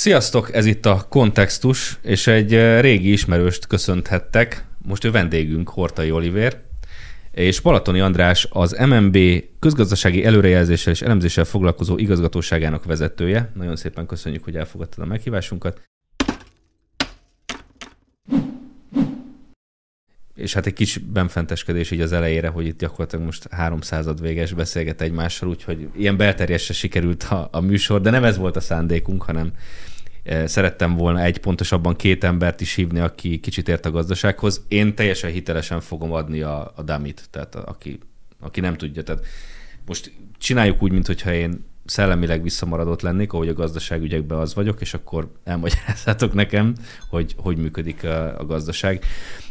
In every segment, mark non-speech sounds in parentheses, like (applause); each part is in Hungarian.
Sziasztok, ez itt a Kontextus, és egy eh, régi ismerőst köszönthettek. Most ő vendégünk, Hortai Oliver, és Balatoni András az MMB közgazdasági előrejelzéssel és elemzéssel foglalkozó igazgatóságának vezetője. Nagyon szépen köszönjük, hogy elfogadtad a meghívásunkat. és hát egy kis benfenteskedés így az elejére, hogy itt gyakorlatilag most 300 véges beszélget egymással, úgyhogy ilyen belterjesre sikerült a, a műsor, de nem ez volt a szándékunk, hanem szerettem volna egy, pontosabban két embert is hívni, aki kicsit ért a gazdasághoz. Én teljesen hitelesen fogom adni a, a damit, tehát aki, aki nem tudja. Tehát most csináljuk úgy, mintha én szellemileg visszamaradott lennék, ahogy a gazdaságügyekben az vagyok, és akkor elmagyarázhatok nekem, hogy hogy működik a, a gazdaság.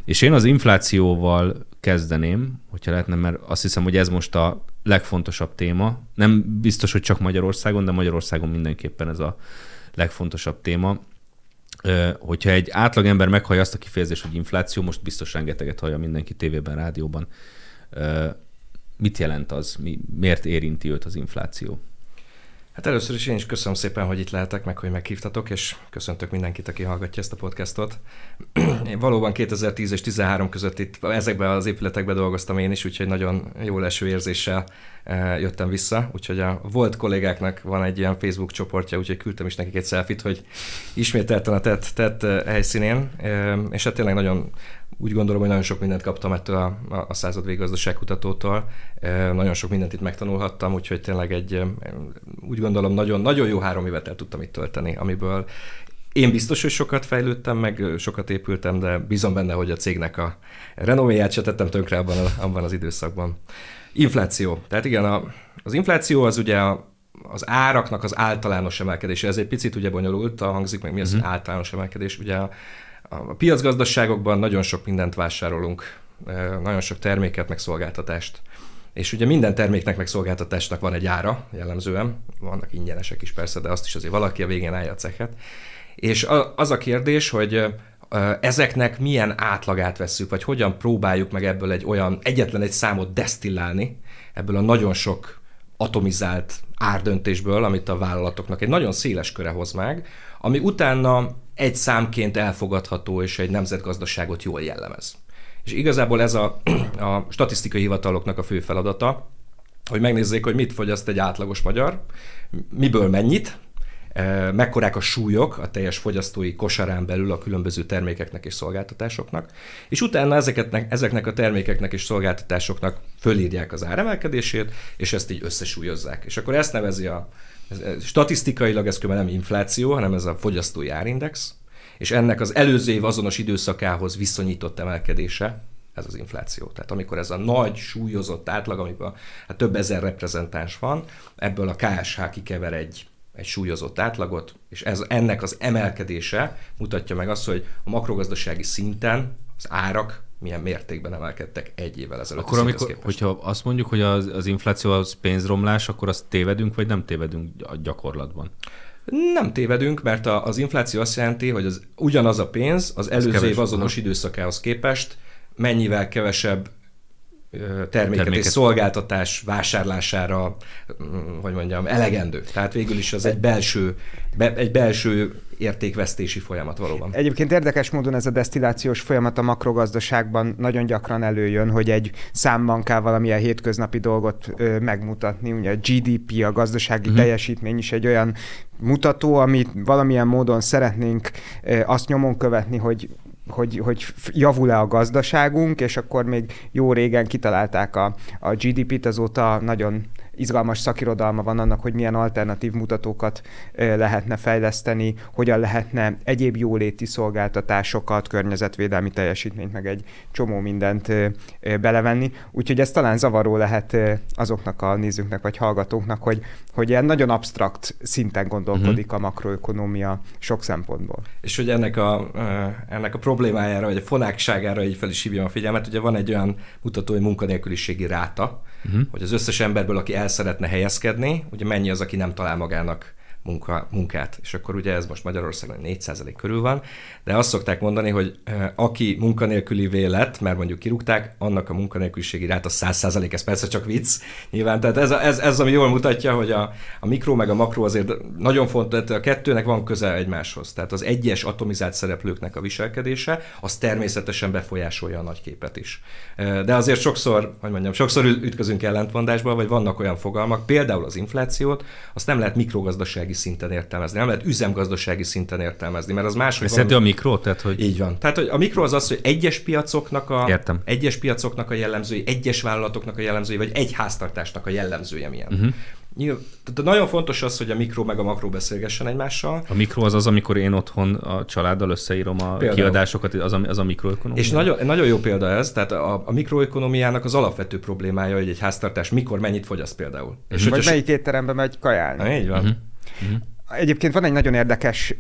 És én az inflációval kezdeném, hogyha lehetne, mert azt hiszem, hogy ez most a legfontosabb téma. Nem biztos, hogy csak Magyarországon, de Magyarországon mindenképpen ez a legfontosabb téma. Hogyha egy átlagember meghallja azt a kifejezést, hogy infláció, most biztos rengeteget hallja mindenki tévében, rádióban. Mit jelent az? Mi, miért érinti őt az infláció? Hát először is én is köszönöm szépen, hogy itt lehetek, meg hogy meghívtatok, és köszöntök mindenkit, aki hallgatja ezt a podcastot. (clears throat) Én valóban 2010 és 2013 között itt ezekben az épületekben dolgoztam én is, úgyhogy nagyon jó leső érzéssel eh, jöttem vissza. Úgyhogy a volt kollégáknak van egy ilyen Facebook csoportja, úgyhogy küldtem is nekik egy selfit, hogy ismételten a tett, tett eh, helyszínén, eh, és hát tényleg nagyon úgy gondolom, hogy nagyon sok mindent kaptam ettől a, a, a század véggazdaságkutatótól. E, nagyon sok mindent itt megtanulhattam, úgyhogy tényleg egy, úgy gondolom, nagyon, nagyon jó három évet el tudtam itt tölteni, amiből én biztos, hogy sokat fejlődtem, meg sokat épültem, de bízom benne, hogy a cégnek a renoméját se tettem tönkre abban, a, abban az időszakban. Infláció. Tehát igen, a, az infláció az ugye a, az áraknak az általános emelkedése. Ez egy picit ugye bonyolult, hangzik meg mi az uh-huh. általános emelkedés. Ugye a, a piacgazdaságokban nagyon sok mindent vásárolunk, nagyon sok terméket, meg szolgáltatást. És ugye minden terméknek, meg szolgáltatásnak van egy ára jellemzően, vannak ingyenesek is persze, de azt is azért valaki a végén állja a cechet. És az a kérdés, hogy ezeknek milyen átlagát vesszük, vagy hogyan próbáljuk meg ebből egy olyan, egyetlen egy számot desztillálni, ebből a nagyon sok atomizált árdöntésből, amit a vállalatoknak egy nagyon széles köre hoz meg, ami utána egy számként elfogadható és egy nemzetgazdaságot jól jellemez. És igazából ez a, (clears throat) a statisztikai hivataloknak a fő feladata, hogy megnézzék, hogy mit fogyaszt egy átlagos magyar, miből mennyit, e, mekkorák a súlyok a teljes fogyasztói kosarán belül a különböző termékeknek és szolgáltatásoknak, és utána ezeknek, ezeknek a termékeknek és szolgáltatásoknak fölírják az áremelkedését, és ezt így összesúlyozzák. És akkor ezt nevezi a statisztikailag ez nem infláció, hanem ez a fogyasztói árindex, és ennek az előző év azonos időszakához viszonyított emelkedése, ez az infláció. Tehát amikor ez a nagy, súlyozott átlag, amikor hát több ezer reprezentáns van, ebből a KSH kikever egy, egy súlyozott átlagot, és ez, ennek az emelkedése mutatja meg azt, hogy a makrogazdasági szinten az árak milyen mértékben emelkedtek egy évvel ezelőtt. Akkor amikor, hogyha azt mondjuk, hogy az, az infláció az pénzromlás, akkor azt tévedünk, vagy nem tévedünk a gyakorlatban? Nem tévedünk, mert a, az infláció azt jelenti, hogy az, ugyanaz a pénz az előző év azonos időszakához képest mennyivel kevesebb terméket, terméket és szolgáltatás vásárlására, mm, hogy mondjam, elegendő. Tehát végül is az egy belső, be, egy belső értékvesztési folyamat valóban. Egyébként érdekes módon ez a desztillációs folyamat a makrogazdaságban nagyon gyakran előjön, hogy egy számban kell valamilyen hétköznapi dolgot ö, megmutatni. Ugye a GDP, a gazdasági uh-huh. teljesítmény is egy olyan mutató, amit valamilyen módon szeretnénk ö, azt nyomon követni, hogy hogy, hogy javul-e a gazdaságunk, és akkor még jó régen kitalálták a, a GDP-t, azóta nagyon izgalmas szakirodalma van annak, hogy milyen alternatív mutatókat lehetne fejleszteni, hogyan lehetne egyéb jóléti szolgáltatásokat, környezetvédelmi teljesítményt, meg egy csomó mindent belevenni. Úgyhogy ez talán zavaró lehet azoknak a nézőknek vagy hallgatóknak, hogy, hogy ilyen nagyon absztrakt szinten gondolkodik uh-huh. a makroökonómia sok szempontból. És hogy ennek a, ennek a problémájára, vagy a fonákságára így fel is hívjam a figyelmet, ugye van egy olyan mutató, hogy munkanélküliségi ráta, uh-huh. hogy az összes emberből, aki el szeretne helyezkedni, ugye mennyi az, aki nem talál magának munka, munkát. És akkor ugye ez most Magyarországon 4% körül van, de azt szokták mondani, hogy aki munkanélküli lett, mert mondjuk kirúgták, annak a munkanélküliségi ráta 100%, ez persze csak vicc, nyilván. Tehát ez, ez, ez ami jól mutatja, hogy a, a mikro meg a makro azért nagyon fontos, tehát a kettőnek van köze egymáshoz. Tehát az egyes atomizált szereplőknek a viselkedése, az természetesen befolyásolja a nagy képet is. De azért sokszor, hogy mondjam, sokszor ütközünk ellentmondásba, vagy vannak olyan fogalmak, például az inflációt, azt nem lehet mikrogazdasági szinten értelmezni, nem lehet üzemgazdasági szinten értelmezni, mert az más. Ez valami... a mikro? Tehát, hogy... Így van. Tehát hogy a mikro az az, hogy egyes piacoknak a, Értem. egyes piacoknak a jellemzői, egyes vállalatoknak a jellemzői, vagy egy háztartásnak a jellemzője milyen. Uh-huh. Nyilv, tehát nagyon fontos az, hogy a mikro meg a makro beszélgessen egymással. A mikro az az, amikor én otthon a családdal összeírom a Például. kiadásokat, az a, az a mikroökonomia. És nagyon, nagyon jó példa ez, tehát a, a mikroökonomiának az alapvető problémája, hogy egy háztartás mikor mennyit fogyaszt például. És Vagy melyik étterembe megy kajálni. Na, így van. Uh-huh. Uh-huh. Egyébként van egy nagyon érdekes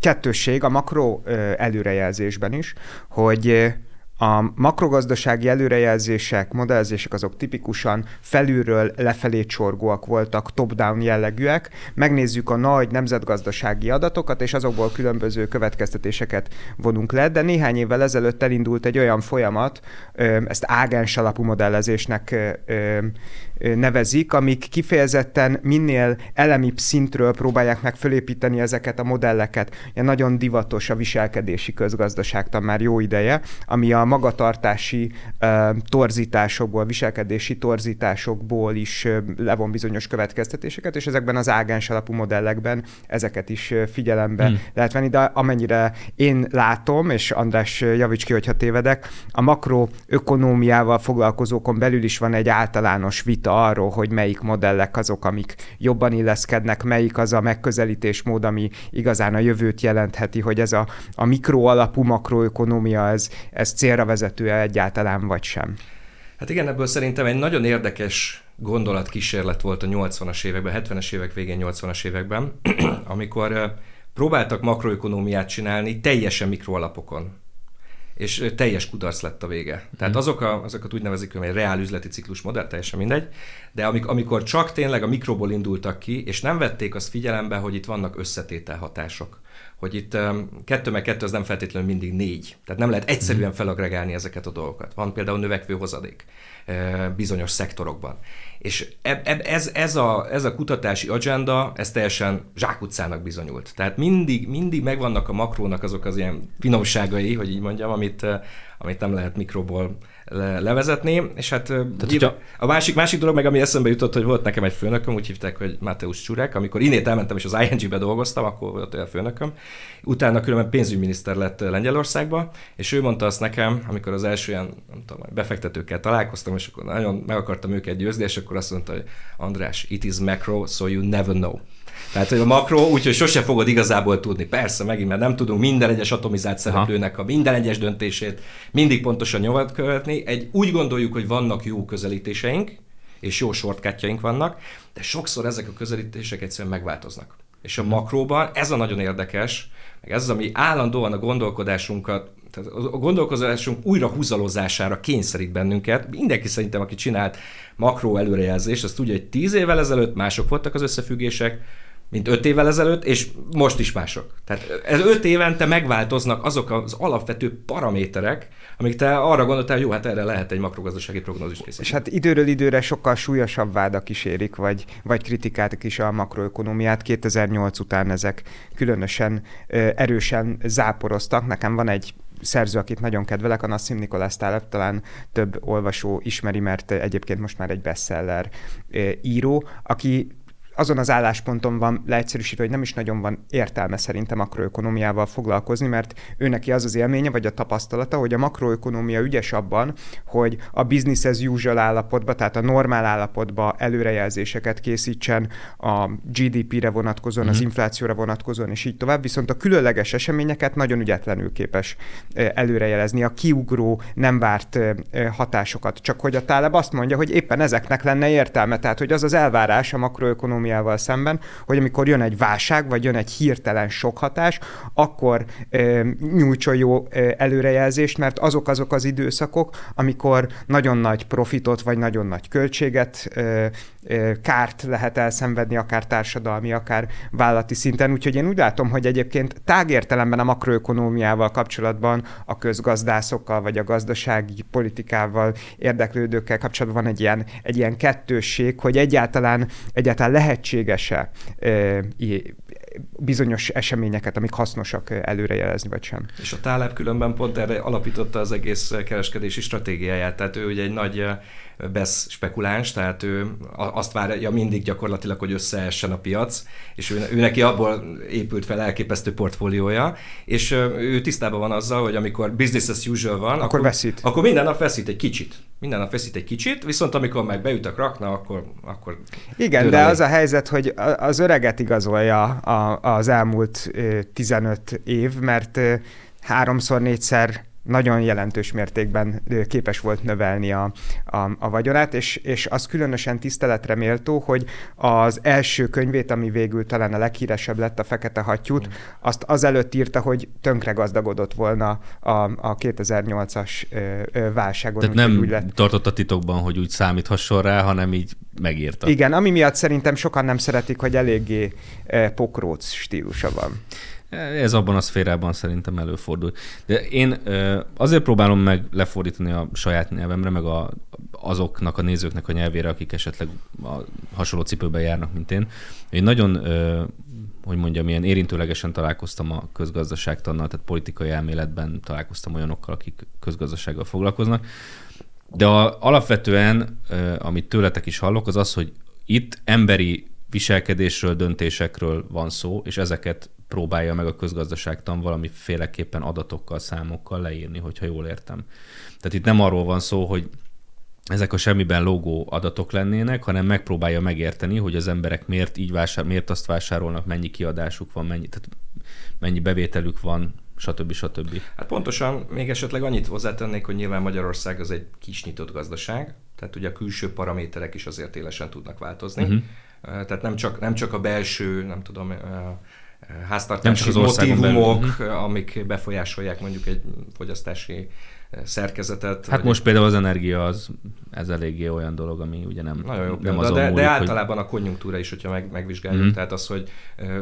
kettősség a makro előrejelzésben is, hogy a makrogazdasági előrejelzések, modellezések azok tipikusan felülről lefelé csorgóak voltak, top-down jellegűek. Megnézzük a nagy nemzetgazdasági adatokat, és azokból különböző következtetéseket vonunk le, de néhány évvel ezelőtt elindult egy olyan folyamat, ezt ágens alapú modellezésnek nevezik, amik kifejezetten minél elemibb szintről próbálják meg fölépíteni ezeket a modelleket. Ilyen nagyon divatos a viselkedési közgazdaságtan már jó ideje, ami a magatartási uh, torzításokból, viselkedési torzításokból is uh, levon bizonyos következtetéseket, és ezekben az ágens alapú modellekben ezeket is figyelembe hmm. lehet venni, de amennyire én látom, és András javíts ki, hogyha tévedek, a makroökonómiával foglalkozókon belül is van egy általános vita arról, hogy melyik modellek azok, amik jobban illeszkednek, melyik az a megközelítésmód, ami igazán a jövőt jelentheti, hogy ez a, a mikro alapú makroökonómia, ez, ez célra vezető-e egyáltalán, vagy sem. Hát igen, ebből szerintem egy nagyon érdekes gondolatkísérlet volt a 80-as években, 70-es évek végén, 80-as években, (clears throat) amikor próbáltak makroökonómiát csinálni teljesen mikroalapokon és teljes kudarc lett a vége. Tehát azok a, azokat úgy nevezik, hogy egy reál üzleti ciklus modell, teljesen mindegy, de amik, amikor csak tényleg a mikroból indultak ki, és nem vették azt figyelembe, hogy itt vannak összetételhatások hogy itt kettő meg kettő az nem feltétlenül mindig négy. Tehát nem lehet egyszerűen mhm. felagregálni ezeket a dolgokat. Van például növekvő hozadék bizonyos szektorokban. És ez, ez, a, ez a kutatási agenda, ez teljesen zsákutcának bizonyult. Tehát mindig, mindig megvannak a makrónak azok az ilyen finomságai, hogy így mondjam, amit, amit nem lehet mikroból le, levezetni, és hát Tehát, ugye, a másik, másik dolog meg, ami eszembe jutott, hogy volt nekem egy főnököm, úgy hívták, hogy Mateusz Csurek, amikor innét elmentem és az ING-be dolgoztam, akkor volt olyan főnököm, utána különben pénzügyminiszter lett Lengyelországba, és ő mondta azt nekem, amikor az első ilyen, nem tudom, befektetőkkel találkoztam, és akkor nagyon meg akartam őket győzni, és akkor azt mondta, hogy András, it is macro, so you never know. Tehát, hogy a makro, úgyhogy sose fogod igazából tudni. Persze, megint, mert nem tudunk minden egyes atomizált szereplőnek a minden egyes döntését mindig pontosan nyomat követni. Egy, úgy gondoljuk, hogy vannak jó közelítéseink, és jó shortcutjaink vannak, de sokszor ezek a közelítések egyszerűen megváltoznak. És a makróban ez a nagyon érdekes, meg ez az, ami állandóan a gondolkodásunkat tehát a gondolkozásunk újra húzalozására kényszerít bennünket. Mindenki szerintem, aki csinált makró előrejelzést, azt tudja, hogy tíz évvel ezelőtt mások voltak az összefüggések, mint öt évvel ezelőtt, és most is mások. Tehát ez öt évente megváltoznak azok az alapvető paraméterek, amik te arra gondoltál, hogy jó, hát erre lehet egy makrogazdasági prognózis készíteni. És hát időről időre sokkal súlyosabb vádak kísérik, vagy, vagy kritikáltak is a makroökonomiát. 2008 után ezek különösen erősen záporoztak. Nekem van egy szerző, akit nagyon kedvelek, a Nassim Nikolás Taleb, talán több olvasó ismeri, mert egyébként most már egy bestseller író, aki azon az állásponton van leegyszerűsítve, hogy nem is nagyon van értelme szerintem makroökonomiával foglalkozni, mert ő neki az az élménye, vagy a tapasztalata, hogy a makroökonomia ügyes abban, hogy a business as usual állapotba, tehát a normál állapotba előrejelzéseket készítsen a GDP-re vonatkozóan, mm-hmm. az mhm. inflációra vonatkozóan, és így tovább, viszont a különleges eseményeket nagyon ügyetlenül képes előrejelezni, a kiugró, nem várt hatásokat. Csak hogy a Táleb azt mondja, hogy éppen ezeknek lenne értelme, tehát hogy az az elvárás a makroökonomia makroökonómiával szemben, hogy amikor jön egy válság, vagy jön egy hirtelen sokhatás, akkor ö, nyújtson jó ö, előrejelzést, mert azok azok az időszakok, amikor nagyon nagy profitot, vagy nagyon nagy költséget, ö, ö, kárt lehet elszenvedni, akár társadalmi, akár vállalati szinten. Úgyhogy én úgy látom, hogy egyébként tágértelemben a makroökonómiával kapcsolatban a közgazdászokkal, vagy a gazdasági politikával érdeklődőkkel kapcsolatban van egy ilyen, egy ilyen kettősség, hogy egyáltalán, egyáltalán lehetséges-e bizonyos eseményeket, amik hasznosak előrejelezni, vagy sem. És a Táleb különben pont erre alapította az egész kereskedési stratégiáját, tehát ő ugye egy nagy BESZ spekuláns, tehát ő azt várja mindig gyakorlatilag, hogy összeessen a piac, és ő, ő neki abból épült fel elképesztő portfóliója, és ő tisztában van azzal, hogy amikor business as usual van, akkor, akkor veszít. Akkor minden nap veszít egy kicsit. Minden nap veszít egy kicsit, viszont amikor meg beütök rakna, akkor, akkor Igen, de az a helyzet, hogy az öreget igazolja az elmúlt 15 év, mert háromszor, négyszer nagyon jelentős mértékben képes volt növelni a, a, a vagyonát, és, és az különösen tiszteletre méltó, hogy az első könyvét, ami végül talán a leghíresebb lett, a Fekete Hattyút, azt azelőtt írta, hogy tönkre gazdagodott volna a, a 2008-as válságon. Tehát nem úgy lett. tartott a titokban, hogy úgy számíthasson rá, hanem így megírta. Igen, ami miatt szerintem sokan nem szeretik, hogy eléggé pokróc stílusa van. Ez abban a szférában szerintem előfordul. De én azért próbálom meg lefordítani a saját nyelvemre, meg a, azoknak a nézőknek a nyelvére, akik esetleg a hasonló cipőben járnak, mint én. Én nagyon, hogy mondjam, ilyen érintőlegesen találkoztam a közgazdaságtannal, tehát politikai elméletben találkoztam olyanokkal, akik közgazdasággal foglalkoznak. De a, alapvetően, amit tőletek is hallok, az az, hogy itt emberi viselkedésről, döntésekről van szó, és ezeket próbálja meg a közgazdaságtan valamiféleképpen adatokkal, számokkal leírni, hogyha jól értem. Tehát itt nem arról van szó, hogy ezek a semmiben logó adatok lennének, hanem megpróbálja megérteni, hogy az emberek miért így vásár, miért azt vásárolnak, mennyi kiadásuk van, mennyi, tehát mennyi bevételük van, stb. stb. Hát pontosan, még esetleg annyit hozzátennék, hogy nyilván Magyarország az egy kis nyitott gazdaság, tehát ugye a külső paraméterek is azért élesen tudnak változni. Uh-huh. Tehát nem csak, nem csak a belső, nem tudom, háztartási nem motivumok, amik befolyásolják mondjuk egy fogyasztási szerkezetet. Hát most egy... például az energia az, ez eléggé olyan dolog, ami ugye nem, Nagyon jó nem azon de, múlik, de általában hogy... a konjunktúra is, hogyha meg, megvizsgáljuk, mm. tehát az, hogy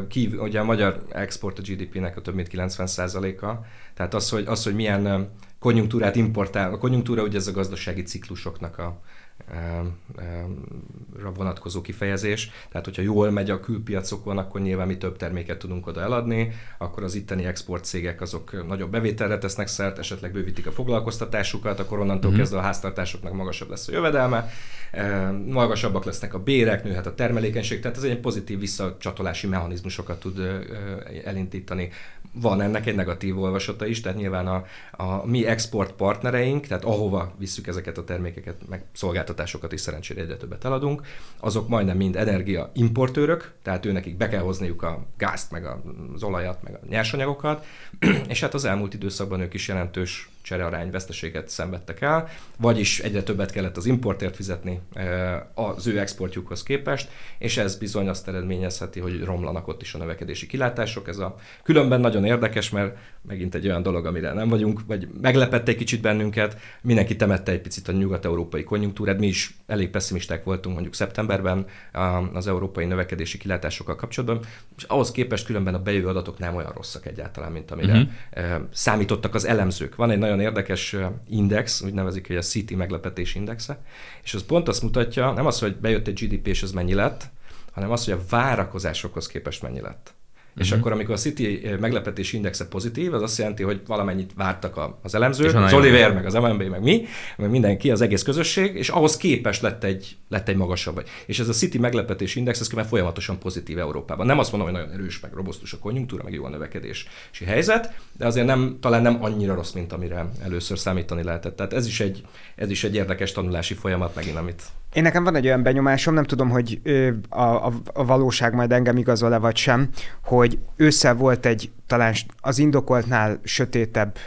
ki, ugye a magyar export a GDP-nek a több mint 90%-a, tehát az, hogy, az, hogy milyen konjunktúrát importál, a konjunktúra ugye ez a gazdasági ciklusoknak a, vonatkozó kifejezés. Tehát, hogyha jól megy a külpiacokon, akkor nyilván mi több terméket tudunk oda eladni, akkor az itteni export cégek azok nagyobb bevételre tesznek szert, esetleg bővítik a foglalkoztatásukat, akkor onnantól mm-hmm. kezdve a háztartásoknak magasabb lesz a jövedelme, magasabbak lesznek a bérek, nőhet a termelékenység, tehát ez egy pozitív visszacsatolási mechanizmusokat tud elindítani van ennek egy negatív olvasata is, tehát nyilván a, a mi export partnereink, tehát ahova visszük ezeket a termékeket, meg szolgáltatásokat is szerencsére egyre többet eladunk, azok majdnem mind energia importőrök, tehát őnekik be kell hozniuk a gázt, meg az olajat, meg a nyersanyagokat, (clears throat) és hát az elmúlt időszakban ők is jelentős cserearány veszteséget szenvedtek el, vagyis egyre többet kellett az importért fizetni az ő exportjukhoz képest, és ez bizony azt eredményezheti, hogy romlanak ott is a növekedési kilátások. Ez a különben nagyon érdekes, mert megint egy olyan dolog, amire nem vagyunk, vagy meglepett egy kicsit bennünket, mindenki temette egy picit a nyugat-európai konjunktúrát, mi is elég pessimisták voltunk mondjuk szeptemberben az európai növekedési kilátásokkal kapcsolatban, és ahhoz képest különben a bejövő adatok nem olyan rosszak egyáltalán, mint amire uh-huh. számítottak az elemzők. Van egy nagyon érdekes index, úgy nevezik, hogy a City meglepetés indexe, és az pont azt mutatja, nem az, hogy bejött egy GDP és ez mennyi lett, hanem az, hogy a várakozásokhoz képest mennyi lett. Uh-huh. És mhm. akkor, amikor a City meglepetés indexe pozitív, az azt jelenti, hogy valamennyit vártak az elemzők, az Oliver, meg az MNB, meg mi, meg mindenki, az egész közösség, és ahhoz képest lett egy, lett egy magasabb. És ez a City meglepetés index, ez már folyamatosan pozitív Európában. Nem azt mondom, hogy nagyon erős, meg robosztus a konjunktúra, meg jó a növekedési helyzet, de azért nem, talán nem annyira rossz, mint amire először számítani lehetett. Tehát ez is egy, ez is egy érdekes tanulási folyamat megint, amit én nekem van egy olyan benyomásom, nem tudom, hogy a, a, a valóság majd engem igazol-e vagy sem, hogy ősszel volt egy talán az indokoltnál sötétebb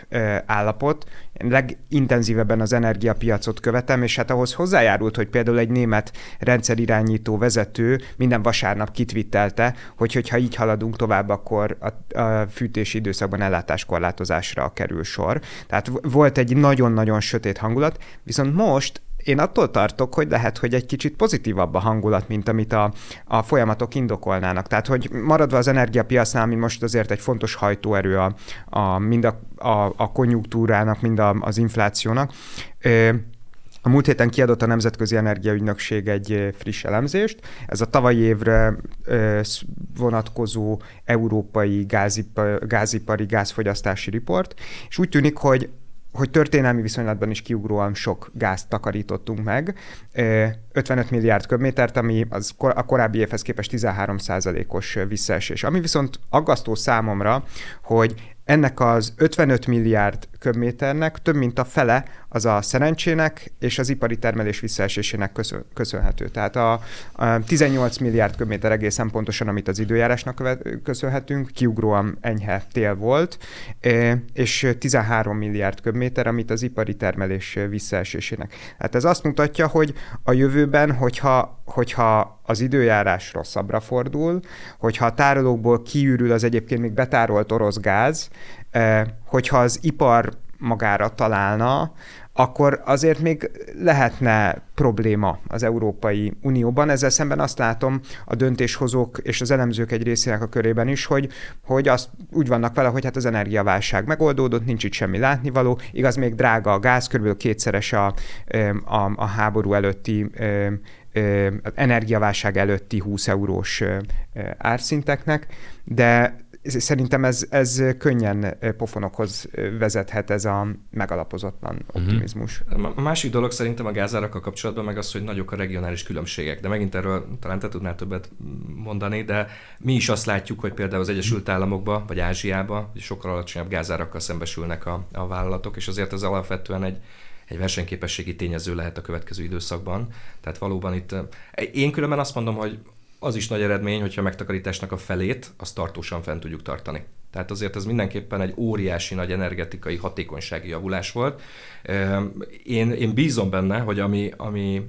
állapot, legintenzívebben az energiapiacot követem, és hát ahhoz hozzájárult, hogy például egy német rendszerirányító vezető minden vasárnap kitvittelte, hogy hogyha így haladunk tovább, akkor a, a fűtési időszakban ellátáskorlátozásra kerül sor. Tehát volt egy nagyon-nagyon sötét hangulat, viszont most én attól tartok, hogy lehet, hogy egy kicsit pozitívabb a hangulat, mint amit a, a folyamatok indokolnának. Tehát, hogy maradva az energiapiacnál, ami most azért egy fontos hajtóerő a, a, mind a, a, a konjunktúrának, mind a, az inflációnak, a múlt héten kiadott a Nemzetközi Energiaügynökség egy friss elemzést. Ez a tavalyi évre vonatkozó európai gázipari, gázfogyasztási riport, és úgy tűnik, hogy hogy történelmi viszonylatban is kiugróan sok gázt takarítottunk meg, 55 milliárd köbmétert, ami az a korábbi évhez képest 13% os visszaesés. Ami viszont aggasztó számomra, hogy ennek az 55 milliárd köbméternek több mint a fele az a szerencsének és az ipari termelés visszaesésének köszönhető. Tehát a, a 18 milliárd köbméter egészen pontosan, amit az időjárásnak köszönhetünk, kiugróan enyhe tél volt, és 13 milliárd köbméter, amit az ipari termelés visszaesésének. Hát ez azt mutatja, hogy a jövőben, hogyha, hogyha az időjárás rosszabbra fordul, hogyha a tárolókból kiürül az egyébként még betárolt orosz gáz, hogyha az ipar magára találna, akkor azért még lehetne probléma az Európai Unióban. Ezzel szemben azt látom a döntéshozók és az elemzők egy részének a körében is, hogy, hogy azt úgy vannak vele, hogy hát az energiaválság megoldódott, nincs itt semmi látnivaló. Igaz, még drága a gáz, kb. kétszeres a, a, a háború előtti energiaválság előtti 20 eurós árszinteknek, de szerintem ez, ez könnyen pofonokhoz vezethet ez a megalapozatlan mhm. optimizmus. A másik dolog szerintem a gázárakkal kapcsolatban meg az, hogy nagyok a regionális különbségek, de megint erről talán te tudnál többet mondani, de mi is azt látjuk, hogy például az Egyesült Államokban vagy Ázsiában sokkal alacsonyabb gázárakkal szembesülnek a, a vállalatok, és azért ez alapvetően egy egy versenyképességi tényező lehet a következő időszakban. Tehát valóban itt, én különben azt mondom, hogy az is nagy eredmény, hogyha a megtakarításnak a felét, azt tartósan fent tudjuk tartani. Tehát azért ez mindenképpen egy óriási nagy energetikai hatékonysági javulás volt. Én, én bízom benne, hogy ami, ami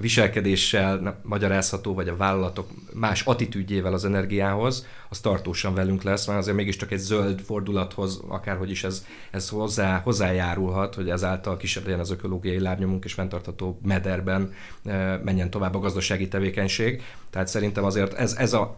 viselkedéssel magyarázható, vagy a vállalatok más attitűdjével az energiához, az tartósan velünk lesz, mert azért mégiscsak egy zöld fordulathoz, akárhogy is ez, ez hozzá, hozzájárulhat, hogy ezáltal kisebb legyen az ökológiai lábnyomunk, és fenntartható mederben eh, menjen tovább a gazdasági tevékenység. Tehát szerintem azért ez, ez a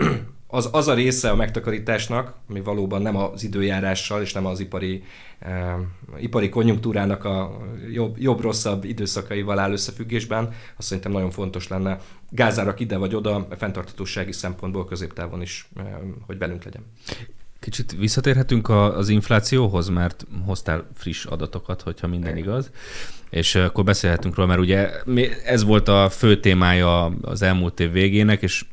az, az a része a megtakarításnak, ami valóban nem az időjárással és nem az ipari, eh, ipari konjunktúrának a jobb, jobb-rosszabb időszakaival áll összefüggésben, azt szerintem nagyon fontos lenne. Gázárak ide vagy oda, a fenntarthatósági szempontból középtávon is, eh, hogy velünk legyen. Kicsit visszatérhetünk az inflációhoz, mert hoztál friss adatokat, hogyha minden igaz, és akkor beszélhetünk róla, mert ugye ez volt a fő témája az elmúlt év végének, és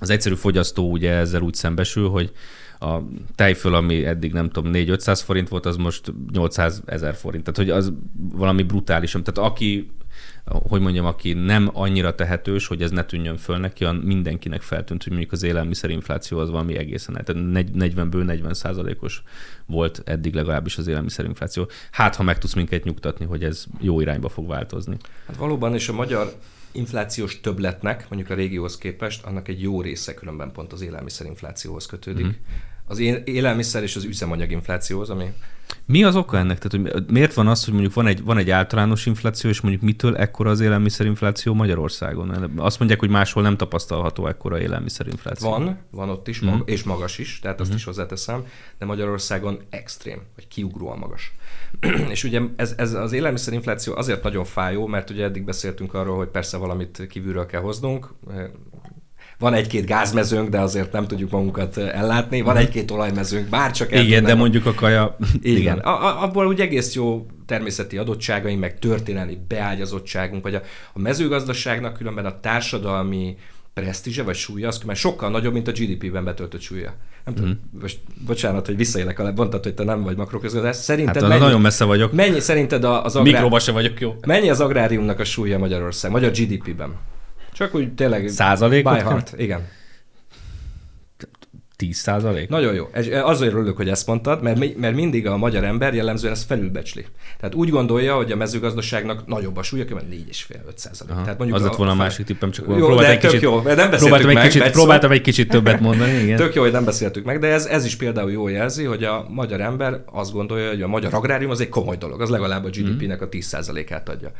az egyszerű fogyasztó ugye ezzel úgy szembesül, hogy a tejföl, ami eddig nem tudom, 4-500 forint volt, az most 800 ezer forint. Tehát, hogy az valami brutális. Tehát aki, hogy mondjam, aki nem annyira tehetős, hogy ez ne tűnjön föl neki, mindenkinek feltűnt, hogy mondjuk az élelmiszerinfláció az valami egészen, tehát 40-ből 40 százalékos volt eddig legalábbis az élelmiszerinfláció. Hát, ha meg tudsz minket nyugtatni, hogy ez jó irányba fog változni. Hát valóban, és a magyar inflációs többletnek, mondjuk a régióhoz képest, annak egy jó része különben pont az élelmiszerinflációhoz kötődik. Mm. Az élelmiszer és az üzemanyag inflációhoz, ami mi az oka ennek? Tehát, hogy miért van az, hogy mondjuk van egy, van egy általános infláció, és mondjuk mitől ekkora az élelmiszerinfláció Magyarországon? Azt mondják, hogy máshol nem tapasztalható ekkora élelmiszerinfláció. Van, van ott is, mm. és magas is, tehát azt mm. is hozzáteszem, de Magyarországon extrém, vagy kiugróan magas. (clears throat) és ugye ez, ez az élelmiszerinfláció azért nagyon fájó, mert ugye eddig beszéltünk arról, hogy persze valamit kívülről kell hoznunk, van egy-két gázmezőnk, de azért nem tudjuk magunkat ellátni, van mhm. egy-két olajmezőnk, bár csak Igen, de mondjuk a kaja... Igen, igen. A, a, abból úgy egész jó természeti adottságaink, meg történelmi beágyazottságunk, vagy a, a mezőgazdaságnak különben a társadalmi presztízse vagy súlya, az már sokkal nagyobb, mint a GDP-ben betöltött súlya. Nem tudom, mm. most bocsánat, hogy visszaélek a mondtad, hogy te nem vagy makroközgazdász. Szerinted hát, mennyi, nagyon messze vagyok. Mennyi szerinted az agrár... Mikroba se vagyok jó. Mennyi az agráriumnak a súlya Magyarország, magyar GDP-ben? Csak úgy tényleg... Százalékot? By heart, igen. 10 százalék? Nagyon jó. Ez, azért örülök, hogy ezt mondtad, mert, mert mindig a magyar ember jellemzően ezt felülbecsli. Tehát úgy gondolja, hogy a mezőgazdaságnak nagyobb a súlya, mert 4,5-5 százalék. Tehát mondjuk az lett volna a, a másik tippem, csak jó, próbáltam egy kicsit, jó, nem próbáltam egy meg, kicsit, próbáltam egy kicsit többet mondani. Igen. Tök jó, hogy nem beszéltük meg, de ez, ez is például jól jelzi, hogy a magyar ember azt gondolja, hogy a magyar agrárium az egy komoly dolog, az legalább a GDP-nek a 10%-át adja.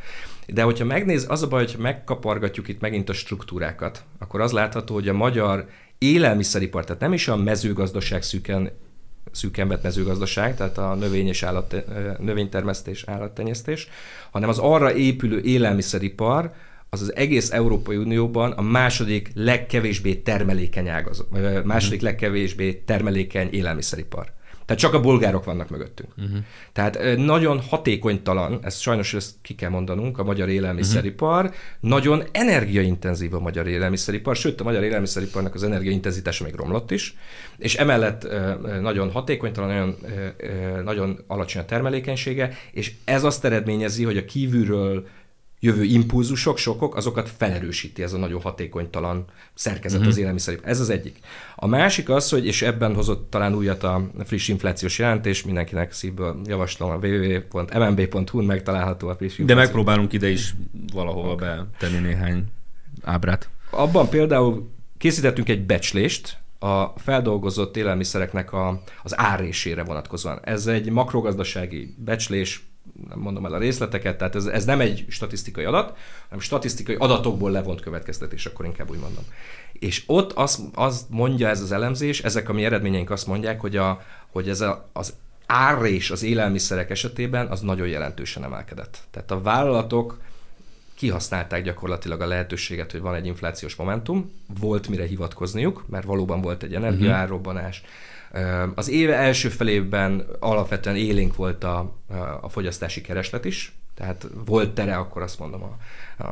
De hogyha megnéz, az a baj, hogy megkapargatjuk itt megint a struktúrákat, akkor az látható, hogy a magyar élelmiszeripar, tehát nem is a mezőgazdaság szűken szűken vett mezőgazdaság, tehát a növény és állat, növénytermesztés, állattenyésztés, hanem az arra épülő élelmiszeripar, az az egész Európai Unióban a második legkevésbé termelékeny ágazat, második legkevésbé termelékeny élelmiszeripar. Tehát csak a bolgárok vannak mögöttünk. Uh-huh. Tehát nagyon hatékonytalan, ezt sajnos ezt ki kell mondanunk, a magyar élelmiszeripar, uh-huh. nagyon energiaintenzív a magyar élelmiszeripar, sőt a magyar élelmiszeriparnak az energiaintenzitása még romlott is, és emellett nagyon hatékonytalan, nagyon, nagyon alacsony a termelékenysége, és ez azt eredményezi, hogy a kívülről jövő impulzusok, sokok, azokat felerősíti ez a nagyon hatékonytalan szerkezet uh-huh. az élelmiszeripar. Ez az egyik. A másik az, hogy, és ebben hozott talán újat a friss inflációs jelentés, mindenkinek szívből javaslom a www.mmb.hu-n megtalálható a friss infláció. De megpróbálunk ide is valahova okay. betenni néhány ábrát. Abban például készítettünk egy becslést, a feldolgozott élelmiszereknek a, az árésére vonatkozóan. Ez egy makrogazdasági becslés, nem mondom el a részleteket, tehát ez, ez nem egy statisztikai adat, hanem statisztikai adatokból levont következtetés, akkor inkább úgy mondom. És ott azt, azt mondja ez az elemzés, ezek a mi eredményeink azt mondják, hogy, a, hogy ez a, az árrés az élelmiszerek esetében az nagyon jelentősen emelkedett. Tehát a vállalatok kihasználták gyakorlatilag a lehetőséget, hogy van egy inflációs momentum, volt mire hivatkozniuk, mert valóban volt egy energiaárrobbanás, uh-huh az éve első felében alapvetően élénk volt a, a fogyasztási kereslet is, tehát volt tere, akkor azt mondom a,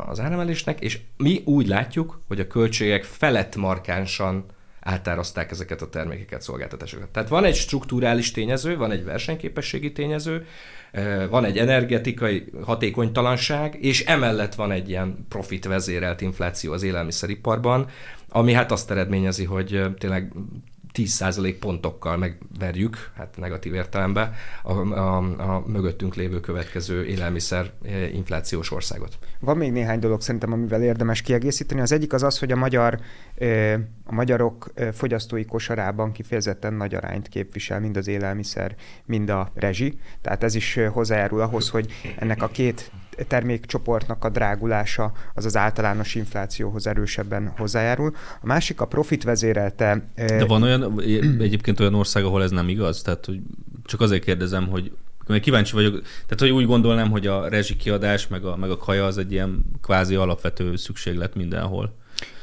az áremelésnek, és mi úgy látjuk, hogy a költségek felett markánsan átárazták ezeket a termékeket, szolgáltatásokat. Tehát van egy strukturális tényező, van egy versenyképességi tényező, van egy energetikai hatékonytalanság, és emellett van egy ilyen profit vezérelt infláció az élelmiszeriparban, ami hát azt eredményezi, hogy tényleg 10% pontokkal megverjük, hát negatív értelemben, a, a, a mögöttünk lévő következő élelmiszer eh, inflációs országot. Van még néhány dolog szerintem, amivel érdemes kiegészíteni. Az egyik az az, hogy a, magyar, eh, a magyarok eh, fogyasztói kosarában kifejezetten nagy arányt képvisel mind az élelmiszer, mind a rezsi. Tehát ez is hozzájárul ahhoz, hogy ennek a két termékcsoportnak a drágulása az az általános inflációhoz erősebben hozzájárul. A másik a profit vezérelte. De van olyan, egyébként olyan ország, ahol ez nem igaz? Tehát, hogy csak azért kérdezem, hogy mert kíváncsi vagyok, tehát hogy úgy gondolnám, hogy a rezsikiadás meg a, meg a kaja az egy ilyen kvázi alapvető szükséglet mindenhol.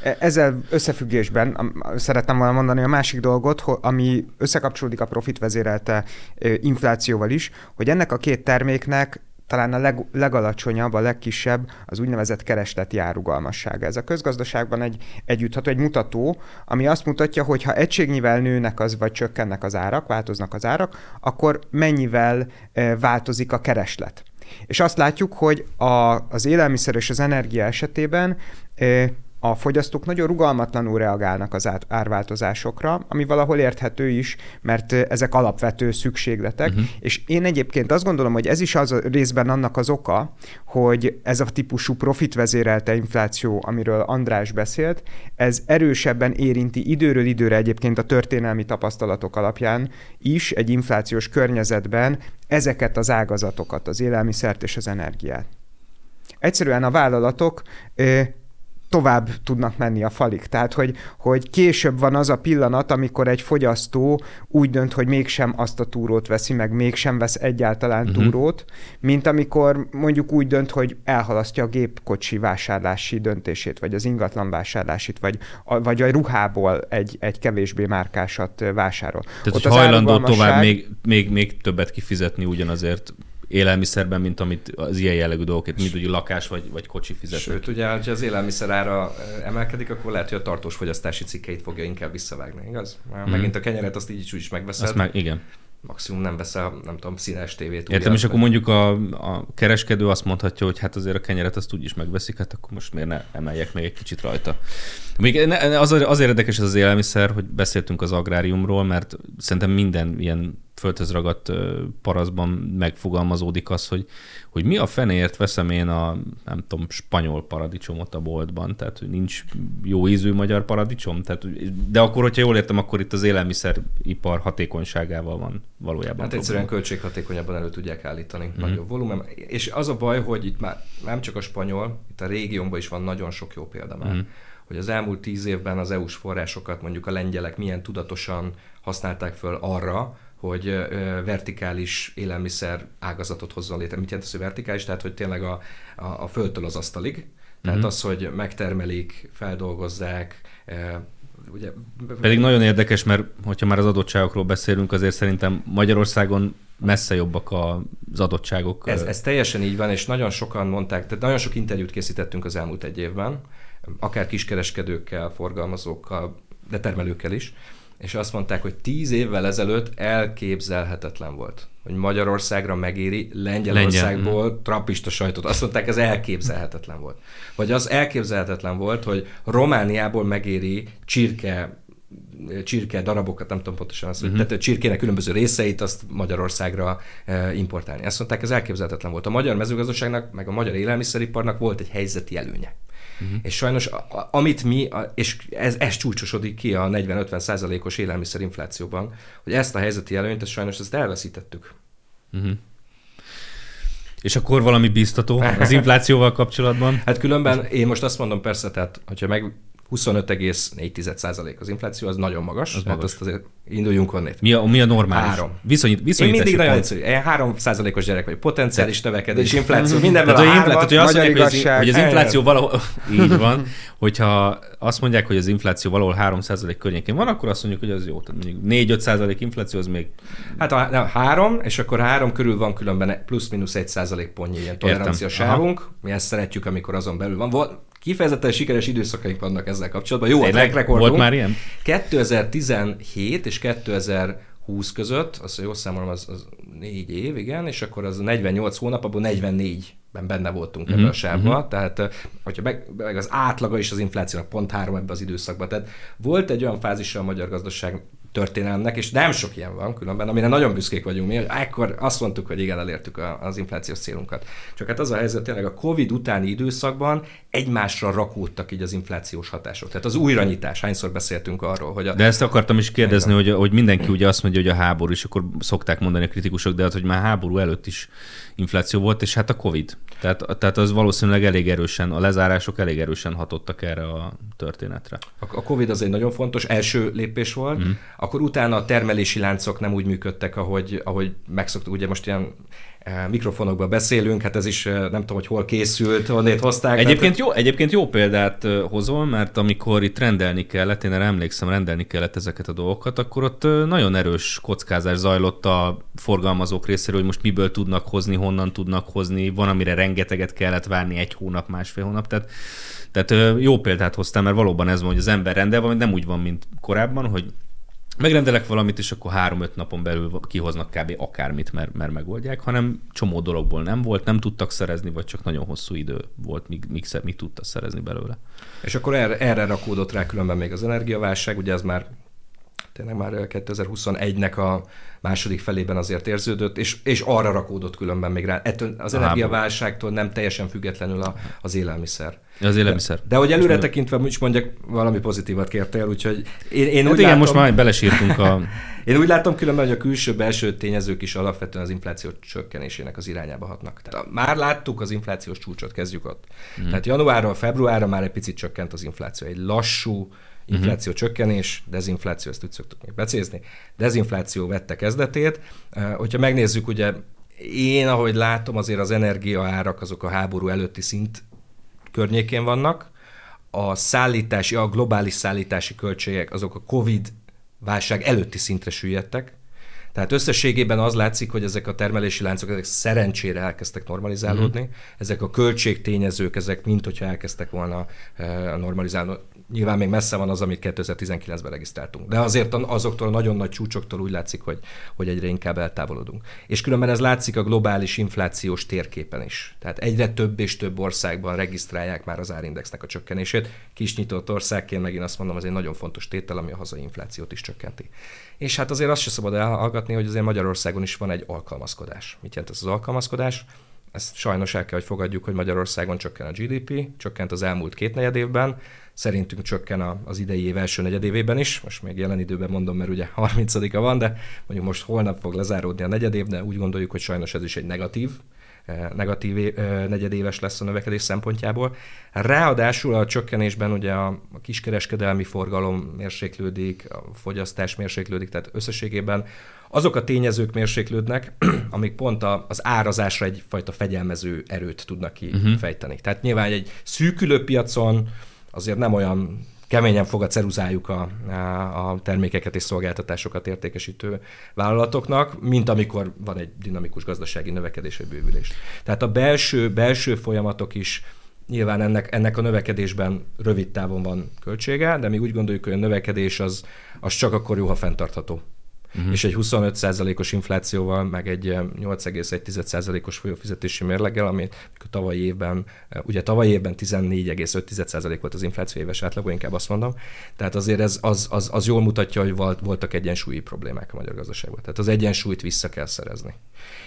E, ezzel összefüggésben szerettem volna mondani a másik dolgot, ami összekapcsolódik a profit vezérelte inflációval is, hogy ennek a két terméknek talán a leg, legalacsonyabb, a legkisebb az úgynevezett keresleti árugalmassága. Ez a közgazdaságban egy együttható, egy mutató, ami azt mutatja, hogy ha egységnyivel nőnek az, vagy csökkennek az árak, változnak az árak, akkor mennyivel e, változik a kereslet. És azt látjuk, hogy a, az élelmiszer és az energia esetében e, a fogyasztók nagyon rugalmatlanul reagálnak az árváltozásokra, ami valahol érthető is, mert ezek alapvető szükségletek, uh-huh. és én egyébként azt gondolom, hogy ez is az a részben annak az oka, hogy ez a típusú profitvezérelte infláció, amiről András beszélt, ez erősebben érinti időről időre egyébként a történelmi tapasztalatok alapján is egy inflációs környezetben ezeket az ágazatokat, az élelmiszert és az energiát. Egyszerűen a vállalatok tovább tudnak menni a falik. Tehát, hogy, hogy később van az a pillanat, amikor egy fogyasztó úgy dönt, hogy mégsem azt a túrót veszi, meg mégsem vesz egyáltalán uh-huh. túrót, mint amikor mondjuk úgy dönt, hogy elhalasztja a gépkocsi vásárlási döntését, vagy az ingatlan vásárlásit, vagy a, vagy a ruhából egy, egy kevésbé márkásat vásárol. Tehát, Ott hogy hajlandó tovább még, még, még többet kifizetni ugyanazért élelmiszerben, mint amit az ilyen jellegű dolgok, mint ugye lakás vagy, vagy kocsi fizetnek. Sőt, ugye, ha az élelmiszer ára emelkedik, akkor lehet, hogy a tartós fogyasztási cikkeit fogja inkább visszavágni, igaz? Már mm. Megint a kenyeret azt így is, is megveszed. Azt meg, igen. maximum nem veszel, nem tudom, színes tévét. Értem, és akkor mondjuk a, a kereskedő azt mondhatja, hogy hát azért a kenyeret azt úgyis megveszik, hát akkor most miért ne emeljek még egy kicsit rajta. Még az, az érdekes ez az élelmiszer, hogy beszéltünk az agráriumról, mert szerintem minden ilyen földhöz ragadt paraszban megfogalmazódik az, hogy, hogy mi a fenéért veszem én a, nem tudom, spanyol paradicsomot a boltban, tehát hogy nincs jó ízű magyar paradicsom, tehát, de akkor, hogyha jól értem, akkor itt az élelmiszeripar hatékonyságával van valójában. Hát egyszerűen költséghatékonyabban elő tudják állítani mm-hmm. nagyobb volumen. És az a baj, hogy itt már nem csak a spanyol, itt a régiónban is van nagyon sok jó példa már. Mm-hmm hogy az elmúlt tíz évben az EU-s forrásokat mondjuk a lengyelek milyen tudatosan használták föl arra, hogy vertikális élelmiszer ágazatot hozzon létre. Mit jelent az, hogy vertikális? Tehát, hogy tényleg a, a, a földtől az asztalig. Tehát mm-hmm. az, hogy megtermelik, feldolgozzák, ugye... Pedig nagyon érdekes, mert hogyha már az adottságokról beszélünk, azért szerintem Magyarországon messze jobbak az adottságok. Ez, ez teljesen így van, és nagyon sokan mondták, tehát nagyon sok interjút készítettünk az elmúlt egy évben, akár kiskereskedőkkel, forgalmazókkal, de termelőkkel is, és azt mondták, hogy tíz évvel ezelőtt elképzelhetetlen volt, hogy Magyarországra megéri Lengyelországból Lengyel. trapista sajtot. Azt mondták, ez elképzelhetetlen volt. Vagy az elképzelhetetlen volt, hogy Romániából megéri csirke csirke darabokat, nem tudom pontosan azt, uh-huh. tehát a csirkének különböző részeit azt Magyarországra e, importálni. Ezt mondták, ez elképzelhetetlen volt. A magyar mezőgazdaságnak, meg a magyar élelmiszeriparnak volt egy helyzeti előnye. Uh-huh. És sajnos a, amit mi, a, és ez, ez csúcsosodik ki a 40-50 százalékos élelmiszerinflációban, hogy ezt a helyzeti előnyt, ezt sajnos ezt elveszítettük. Uh-huh. És akkor valami biztató (laughs) az inflációval kapcsolatban? Hát különben én most azt mondom persze, tehát hogyha meg 25,4% az infláció, az nagyon magas. Az magas. Azt azért induljunk onnét. Mi a, mi a normális? Három. Viszonyít, Én mindig nagyon egyszerű. Én 3 os gyerek vagy. Potenciális növekedés, infláció, mindenben tehát, a hármat, tehát, hogy azt mondják, hogy az, hogy az infláció valahol, (laughs) így van, hogyha azt mondják, hogy az infláció valahol 3% környékén van, akkor azt mondjuk, hogy az jó. Tehát mondjuk 4-5 infláció az még... Hát a, a három, és akkor három körül van különben plusz-minusz 1 százalék pontnyi ilyen tolerancia sávunk. Mi ezt szeretjük, amikor azon belül van. Volt, kifejezetten sikeres időszakaink vannak ezzel kapcsolatban. Jó, Tényleg? a rekordunk. Volt már ilyen? 2017 és 2020 között, azt jól számolom, az, az négy év, igen, és akkor az 48 hónap, abból 44 ben benne voltunk mm-hmm. ebben a sávban, mm-hmm. tehát hogyha meg, meg az átlaga is az inflációnak pont három ebbe az időszakban. Tehát volt egy olyan fázisa a magyar gazdaság történelmnek, és nem sok ilyen van különben, amire nagyon büszkék vagyunk mi, hogy ekkor azt mondtuk, hogy igen, elértük az inflációs célunkat. Csak hát az a helyzet tényleg a Covid utáni időszakban egymásra rakódtak így az inflációs hatások. Tehát az újranyitás, hányszor beszéltünk arról, hogy a... De ezt akartam is kérdezni, hogy, hogy mindenki ugye azt mondja, hogy a háború, és akkor szokták mondani a kritikusok, de hát, hogy már háború előtt is infláció volt, és hát a Covid. Tehát, tehát az valószínűleg elég erősen, a lezárások elég erősen hatottak erre a történetre. A Covid az egy nagyon fontos első lépés volt, mm. akkor utána a termelési láncok nem úgy működtek, ahogy, ahogy megszoktuk. Ugye most ilyen mikrofonokba beszélünk, hát ez is eh, nem tudom, hogy hol készült, honnét hozták. Egyébként, jó, egyébként jó példát eh, hozol, mert amikor itt rendelni kellett, én erre emlékszem, rendelni kellett ezeket a dolgokat, akkor ott nagyon erős kockázás zajlott a forgalmazók részéről, hogy most miből tudnak hozni, honnan tudnak hozni, van, amire rengeteget kellett várni egy hónap, másfél hónap, tehát tehát jó példát hoztam, mert valóban ez van, hogy az ember rendel, vagy nem úgy van, mint korábban, hogy megrendelek valamit, és akkor három-öt napon belül kihoznak kb. akármit, mert, mert megoldják, hanem csomó dologból nem volt, nem tudtak szerezni, vagy csak nagyon hosszú idő volt, míg, míg, míg tudta szerezni belőle. És akkor erre, erre rakódott rá különben még az energiaválság, ugye ez már tényleg már 2021-nek a második felében azért érződött, és, és arra rakódott különben még rá. Ettől az energiaválságtól nem teljesen függetlenül a, az élelmiszer. Az élelmiszer. De, de hogy előre tekintve is mondjak, valami pozitívat kértél, úgyhogy én, én hát úgy igen, látom, most már belesírtunk a... (laughs) én úgy látom különben, hogy a külső-belső tényezők is alapvetően az infláció csökkenésének az irányába hatnak. Tehát már láttuk az inflációs csúcsot, kezdjük ott. Hmm. Tehát januárra, februárra már egy picit csökkent az infláció. Egy lassú, infláció uh-huh. csökkenés, dezinfláció, ezt úgy szoktuk még becézni, dezinfláció vette kezdetét. Hogyha megnézzük, ugye én, ahogy látom, azért az energiaárak azok a háború előtti szint környékén vannak, a szállítási, a globális szállítási költségek azok a COVID válság előtti szintre süllyedtek, Tehát összességében az látszik, hogy ezek a termelési láncok ezek szerencsére elkezdtek normalizálódni. Uh-huh. Ezek a költségtényezők, ezek mint hogyha elkezdtek volna normalizálni nyilván még messze van az, amit 2019-ben regisztráltunk. De azért azoktól a nagyon nagy csúcsoktól úgy látszik, hogy, hogy egyre inkább eltávolodunk. És különben ez látszik a globális inflációs térképen is. Tehát egyre több és több országban regisztrálják már az árindexnek a csökkenését. Kis nyitott országként megint azt mondom, ez egy nagyon fontos tétel, ami a hazai inflációt is csökkenti. És hát azért azt se szabad elhallgatni, hogy azért Magyarországon is van egy alkalmazkodás. Mit jelent ez az alkalmazkodás? Ezt sajnos el kell, hogy fogadjuk, hogy Magyarországon csökken a GDP, csökkent az elmúlt két negyed évben, szerintünk csökken az idei év első negyedévében is, most még jelen időben mondom, mert ugye 30-a van, de mondjuk most holnap fog lezáródni a negyedév, de úgy gondoljuk, hogy sajnos ez is egy negatív eh, negatív eh, negyedéves lesz a növekedés szempontjából. Ráadásul a csökkenésben ugye a kiskereskedelmi forgalom mérséklődik, a fogyasztás mérséklődik, tehát összességében azok a tényezők mérséklődnek, (clears throat) amik pont az árazásra egyfajta fegyelmező erőt tudnak kifejteni. Uh-huh. Tehát nyilván egy szűkülő piacon azért nem olyan keményen fog a ceruzájuk a, a termékeket és szolgáltatásokat értékesítő vállalatoknak, mint amikor van egy dinamikus gazdasági növekedés vagy bővülés. Tehát a belső, belső folyamatok is nyilván ennek, ennek a növekedésben rövid távon van költsége, de mi úgy gondoljuk, hogy a növekedés az, az csak akkor jó, ha fenntartható uh-huh. és egy 25%-os inflációval, meg egy 8,1%-os folyófizetési mérleggel, ami tavalyi évben, ugye tavalyi évben 14,5% volt az infláció éves átlaga, inkább azt mondom. Tehát azért ez az, az, az jól mutatja, hogy voltak egyensúlyi problémák a magyar gazdaságban. Tehát az egyensúlyt vissza kell szerezni.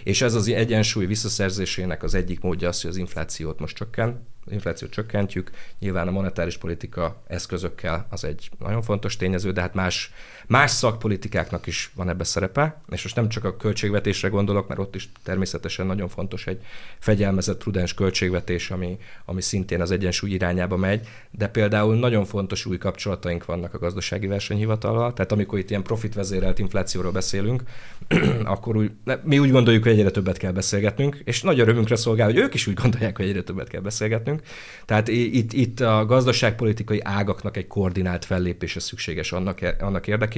És ez az egyensúly visszaszerzésének az egyik módja az, hogy az inflációt most csökken, inflációt csökkentjük. Nyilván a monetáris politika eszközökkel az egy nagyon fontos tényező, de hát más, más szakpolitikáknak is van ebbe szerepe, és most nem csak a költségvetésre gondolok, mert ott is természetesen nagyon fontos egy fegyelmezett, prudens költségvetés, ami, ami szintén az egyensúly irányába megy, de például nagyon fontos új kapcsolataink vannak a gazdasági versenyhivatallal, tehát amikor itt ilyen profitvezérelt inflációról beszélünk, (clears throat) akkor úgy, mi úgy gondoljuk, hogy egyre többet kell beszélgetnünk, és nagy örömünkre szolgál, hogy ők is úgy gondolják, hogy egyre többet kell beszélgetnünk. Tehát itt, itt a gazdaságpolitikai ágaknak egy koordinált fellépése szükséges annak, annak érdekében,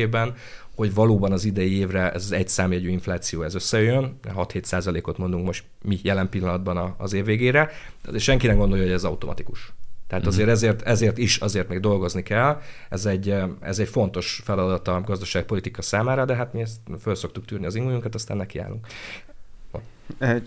hogy valóban az idei évre ez az egy számjegyű infláció ez összejön, 6-7 százalékot mondunk most mi jelen pillanatban az év végére, de senki nem gondolja, hogy ez automatikus. Tehát azért mhm. ezért, ezért is azért még dolgozni kell. Ez egy, ez egy fontos feladat a gazdaságpolitika számára, de hát mi ezt föl szoktuk tűrni az ingújunkat, aztán nekiállunk.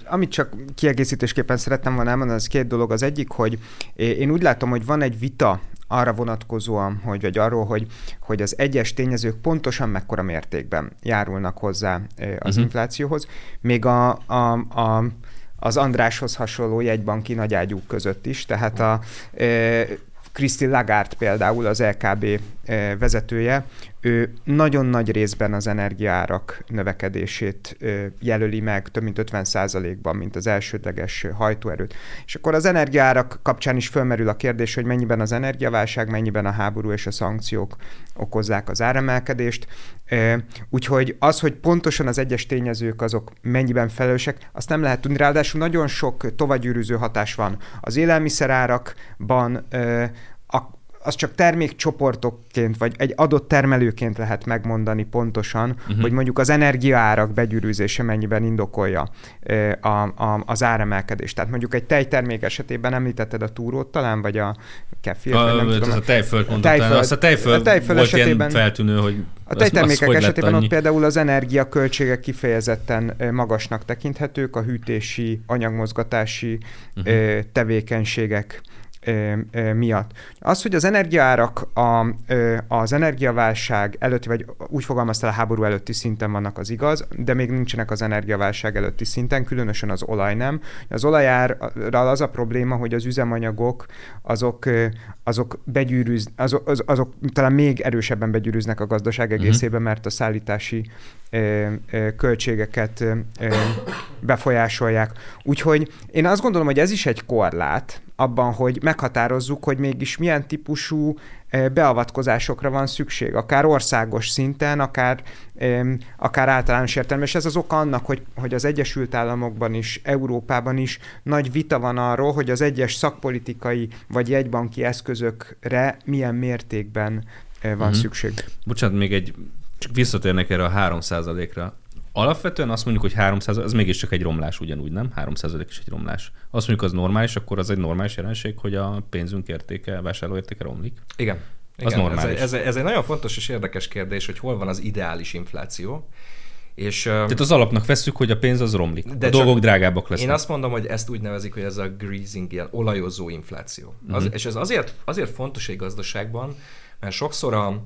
Amit csak kiegészítésképpen szerettem volna elmondani, az két dolog. Az egyik, hogy én úgy látom, hogy van egy vita arra vonatkozóan, hogy, vagy arról, hogy, hogy az egyes tényezők pontosan mekkora mértékben járulnak hozzá az uh-huh. inflációhoz, még a, a, a az Andráshoz hasonló jegybanki nagyágyúk között is, tehát a e, Christine Lagarde például, az LKB vezetője, ő nagyon nagy részben az energiárak növekedését jelöli meg, több mint 50%-ban, mint az elsődleges hajtóerőt. És akkor az energiárak kapcsán is fölmerül a kérdés, hogy mennyiben az energiaválság, mennyiben a háború és a szankciók okozzák az áremelkedést. Úgyhogy az, hogy pontosan az egyes tényezők azok mennyiben felelősek, azt nem lehet tudni. Ráadásul nagyon sok tovagyűrűző hatás van az élelmiszerárakban, az csak termékcsoportokként, vagy egy adott termelőként lehet megmondani pontosan, uh-huh. hogy mondjuk az energiaárak begyűrűzése mennyiben indokolja a, a, az áremelkedést. Tehát mondjuk egy tejtermék esetében említetted a túrót talán, vagy a kefir, a, nem tudom. a tejföld mondtál, tejföld, azt a tejföld, a tejföld volt esetében, ilyen feltűnő, hogy a tejtermékek az, az esetében ott például az energiaköltségek kifejezetten magasnak tekinthetők, a hűtési, anyagmozgatási uh-huh. tevékenységek miatt. Az, hogy az energiárak a, az energiaválság előtti, vagy úgy fogalmaztál, a háború előtti szinten vannak, az igaz, de még nincsenek az energiaválság előtti szinten, különösen az olaj nem. Az olajárral az a probléma, hogy az üzemanyagok azok, azok begyűrűz, azok, azok, azok talán még erősebben begyűrűznek a gazdaság mhm. egészében, mert a szállítási költségeket befolyásolják. Úgyhogy én azt gondolom, hogy ez is egy korlát, abban, hogy meghatározzuk, hogy mégis milyen típusú eh, beavatkozásokra van szükség, akár országos szinten, akár, akár általános értelemben. És ez az oka annak, hogy, hogy az Egyesült Államokban is, Európában is nagy vita van arról, hogy az egyes szakpolitikai vagy jegybanki eszközökre milyen mértékben eh, van uh-huh. szükség. Bocsánat, még egy, csak visszatérnek erre a 3 ra alapvetően azt mondjuk, hogy 300, az mégiscsak egy romlás ugyanúgy, nem? 300 is egy romlás. Azt mondjuk, az normális, akkor az egy normális jelenség, hogy a pénzünk értéke, vásárlóértéke romlik. Igen. Igen, az normális. Ez, ez, ez egy nagyon fontos és érdekes kérdés, hogy hol van az ideális infláció. És, Tehát az alapnak veszük, hogy a pénz az romlik. De a dolgok drágábbak lesznek. Én azt mondom, hogy ezt úgy nevezik, hogy ez a greasing, ilyen olajozó infláció. Az, uh-huh. És ez azért, azért fontos egy gazdaságban, mert sokszor a,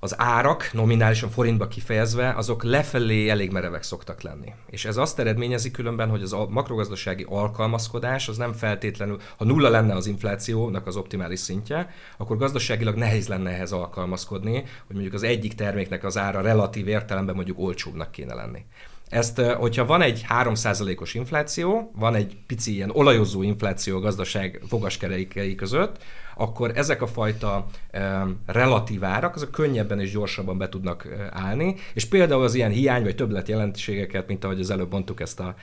az árak, nominálisan forintba kifejezve, azok lefelé elég merevek szoktak lenni. És ez azt eredményezi különben, hogy az a makrogazdasági alkalmazkodás az nem feltétlenül, ha nulla lenne az inflációnak az optimális szintje, akkor gazdaságilag nehéz lenne ehhez alkalmazkodni, hogy mondjuk az egyik terméknek az ára relatív értelemben mondjuk olcsóbbnak kéne lenni. Ezt, hogyha van egy 3%-os infláció, van egy pici ilyen olajozó infláció a gazdaság fogaskereikei között, akkor ezek a fajta relatív árak, azok könnyebben és gyorsabban be tudnak állni, és például az ilyen hiány vagy többlet jelentőségeket, mint ahogy az előbb mondtuk ezt a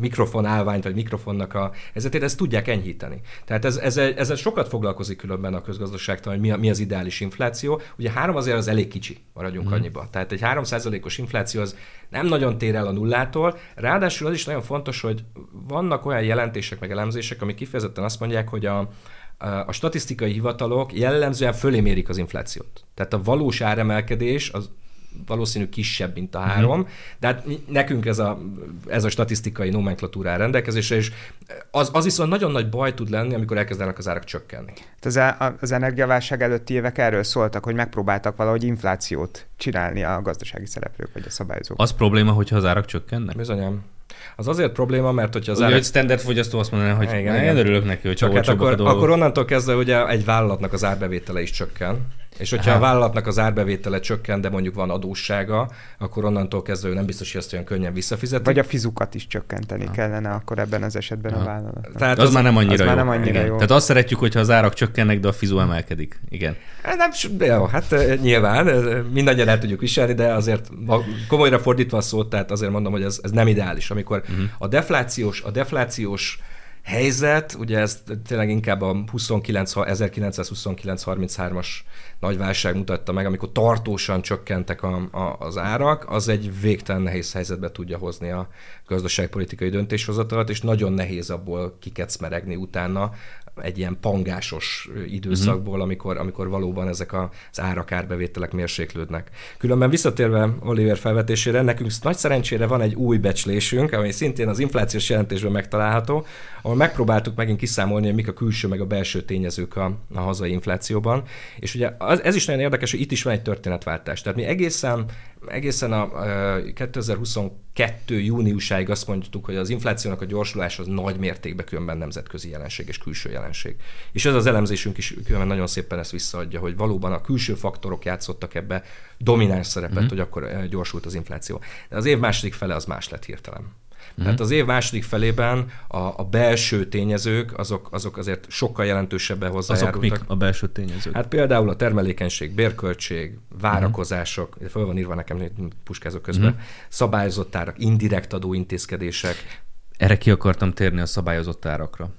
mikrofon állványt, vagy mikrofonnak a helyzetét, ezt tudják enyhíteni. Tehát ez, ez, ezzel sokat foglalkozik különben a közgazdaságtan, hogy mi, a, mi az ideális infláció. Ugye három azért az elég kicsi, maradjunk mm. annyiba. Tehát egy 3%-os infláció az nem nagyon tér el a nullától. Ráadásul az is nagyon fontos, hogy vannak olyan jelentések, meg elemzések, amik kifejezetten azt mondják, hogy a, a statisztikai hivatalok jellemzően fölé mérik az inflációt. Tehát a valós áremelkedés az valószínű kisebb, mint a három, mm-hmm. de hát nekünk ez a, ez a statisztikai nomenklatúrá rendelkezésre, és az, az viszont nagyon nagy baj tud lenni, amikor elkezdenek az árak csökkenni. Az, az energiaválság előtti évek erről szóltak, hogy megpróbáltak valahogy inflációt csinálni a gazdasági szereplők vagy a szabályozók. Az probléma, hogyha az árak csökkennek? Bizonyám. Az azért probléma, mert hogyha az Ugye, árak... standard fogyasztó azt mondaná, hogy igen, én örülök neki, hogy csak, hát akkor, akkor onnantól kezdve ugye egy vállalatnak az árbevétele is csökken, és hogyha Aha. a vállalatnak az árbevétele csökken, de mondjuk van adóssága, akkor onnantól kezdve ő nem biztos, hogy ezt olyan könnyen visszafizeti. Vagy a fizukat is csökkenteni Aha. kellene akkor ebben az esetben Aha. a vállalat. Tehát az, az, már nem annyira, az jó. Már nem annyira jó. Tehát azt szeretjük, hogyha az árak csökkennek, de a fizu emelkedik. Igen. Hát nem, jó, hát nyilván mindannyian el tudjuk viselni, de azért komolyra fordítva a szót, tehát azért mondom, hogy ez, ez nem ideális. Amikor uh-huh. a deflációs, a deflációs helyzet, ugye ez tényleg inkább a 29, 1929-33-as nagy válság mutatta meg, amikor tartósan csökkentek a, a, az árak, az egy végtelen nehéz helyzetbe tudja hozni a gazdaságpolitikai döntéshozatalat, és nagyon nehéz abból kikecmeregni utána egy ilyen pangásos időszakból, uh-huh. amikor, amikor valóban ezek az árak árbevételek mérséklődnek. Különben visszatérve Oliver felvetésére, nekünk nagy szerencsére van egy új becslésünk, ami szintén az inflációs jelentésben megtalálható, ahol megpróbáltuk megint kiszámolni, hogy mik a külső meg a belső tényezők a, a hazai inflációban. És ugye az, ez is nagyon érdekes, hogy itt is van egy történetváltás. Tehát mi egészen, egészen a, a 2022 júniusáig azt mondtuk, hogy az inflációnak a gyorsulása az nagy mértékben különben nemzetközi jelenség és külső jelenség. És ez az elemzésünk is különben nagyon szépen ezt visszaadja, hogy valóban a külső faktorok játszottak ebbe domináns szerepet, mm-hmm. hogy akkor gyorsult az infláció. De az év második fele az más lett hirtelen. Mm-hmm. Tehát az év második felében a, a belső tényezők, azok, azok azért sokkal jelentősebben hozzájárultak. Azok mik a belső tényezők? Hát például a termelékenység, bérköltség, várakozások, mm-hmm. föl van írva nekem puskázok közben, mm-hmm. szabályozott árak, indirekt adóintézkedések. Erre ki akartam térni a szabályozott árakra,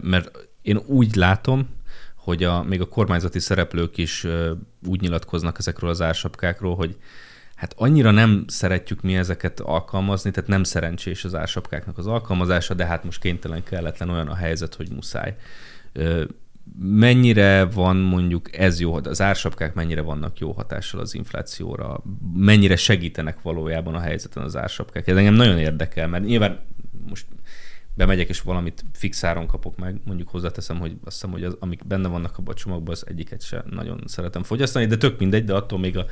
mert én úgy látom, hogy a, még a kormányzati szereplők is úgy nyilatkoznak ezekről az ársapkákról, hogy hát annyira nem szeretjük mi ezeket alkalmazni, tehát nem szerencsés az ársapkáknak az alkalmazása, de hát most kénytelen kelletlen olyan a helyzet, hogy muszáj. Mennyire van mondjuk ez jó, az ársapkák mennyire vannak jó hatással az inflációra, mennyire segítenek valójában a helyzeten az ársapkák. Ez engem nagyon érdekel, mert nyilván most bemegyek, és valamit fix áron kapok meg, mondjuk hozzáteszem, hogy azt hiszem, hogy az, amik benne vannak abban a csomagban, az egyiket sem nagyon szeretem fogyasztani, de tök mindegy, de attól még a,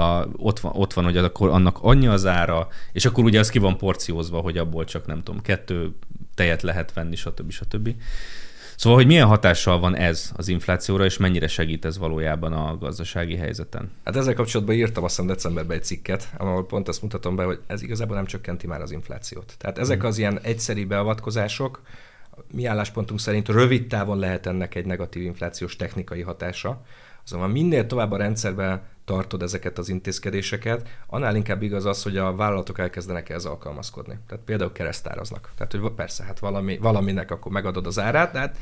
a, ott, van, ott van, hogy akkor annak annyi az ára, és akkor ugye az ki van porciózva, hogy abból csak nem tudom, kettő tejet lehet venni, stb. stb. Szóval, hogy milyen hatással van ez az inflációra, és mennyire segít ez valójában a gazdasági helyzeten? Hát ezzel kapcsolatban írtam azt hiszem decemberben egy cikket, ahol pont azt mutatom be, hogy ez igazából nem csökkenti már az inflációt. Tehát ezek hmm. az ilyen egyszeri beavatkozások, mi álláspontunk szerint rövid távon lehet ennek egy negatív inflációs technikai hatása, azonban minél tovább a rendszerben tartod ezeket az intézkedéseket, annál inkább igaz az, hogy a vállalatok elkezdenek ehhez alkalmazkodni. Tehát például keresztáraznak. Tehát, hogy persze, hát valami, valaminek akkor megadod az árát, de hát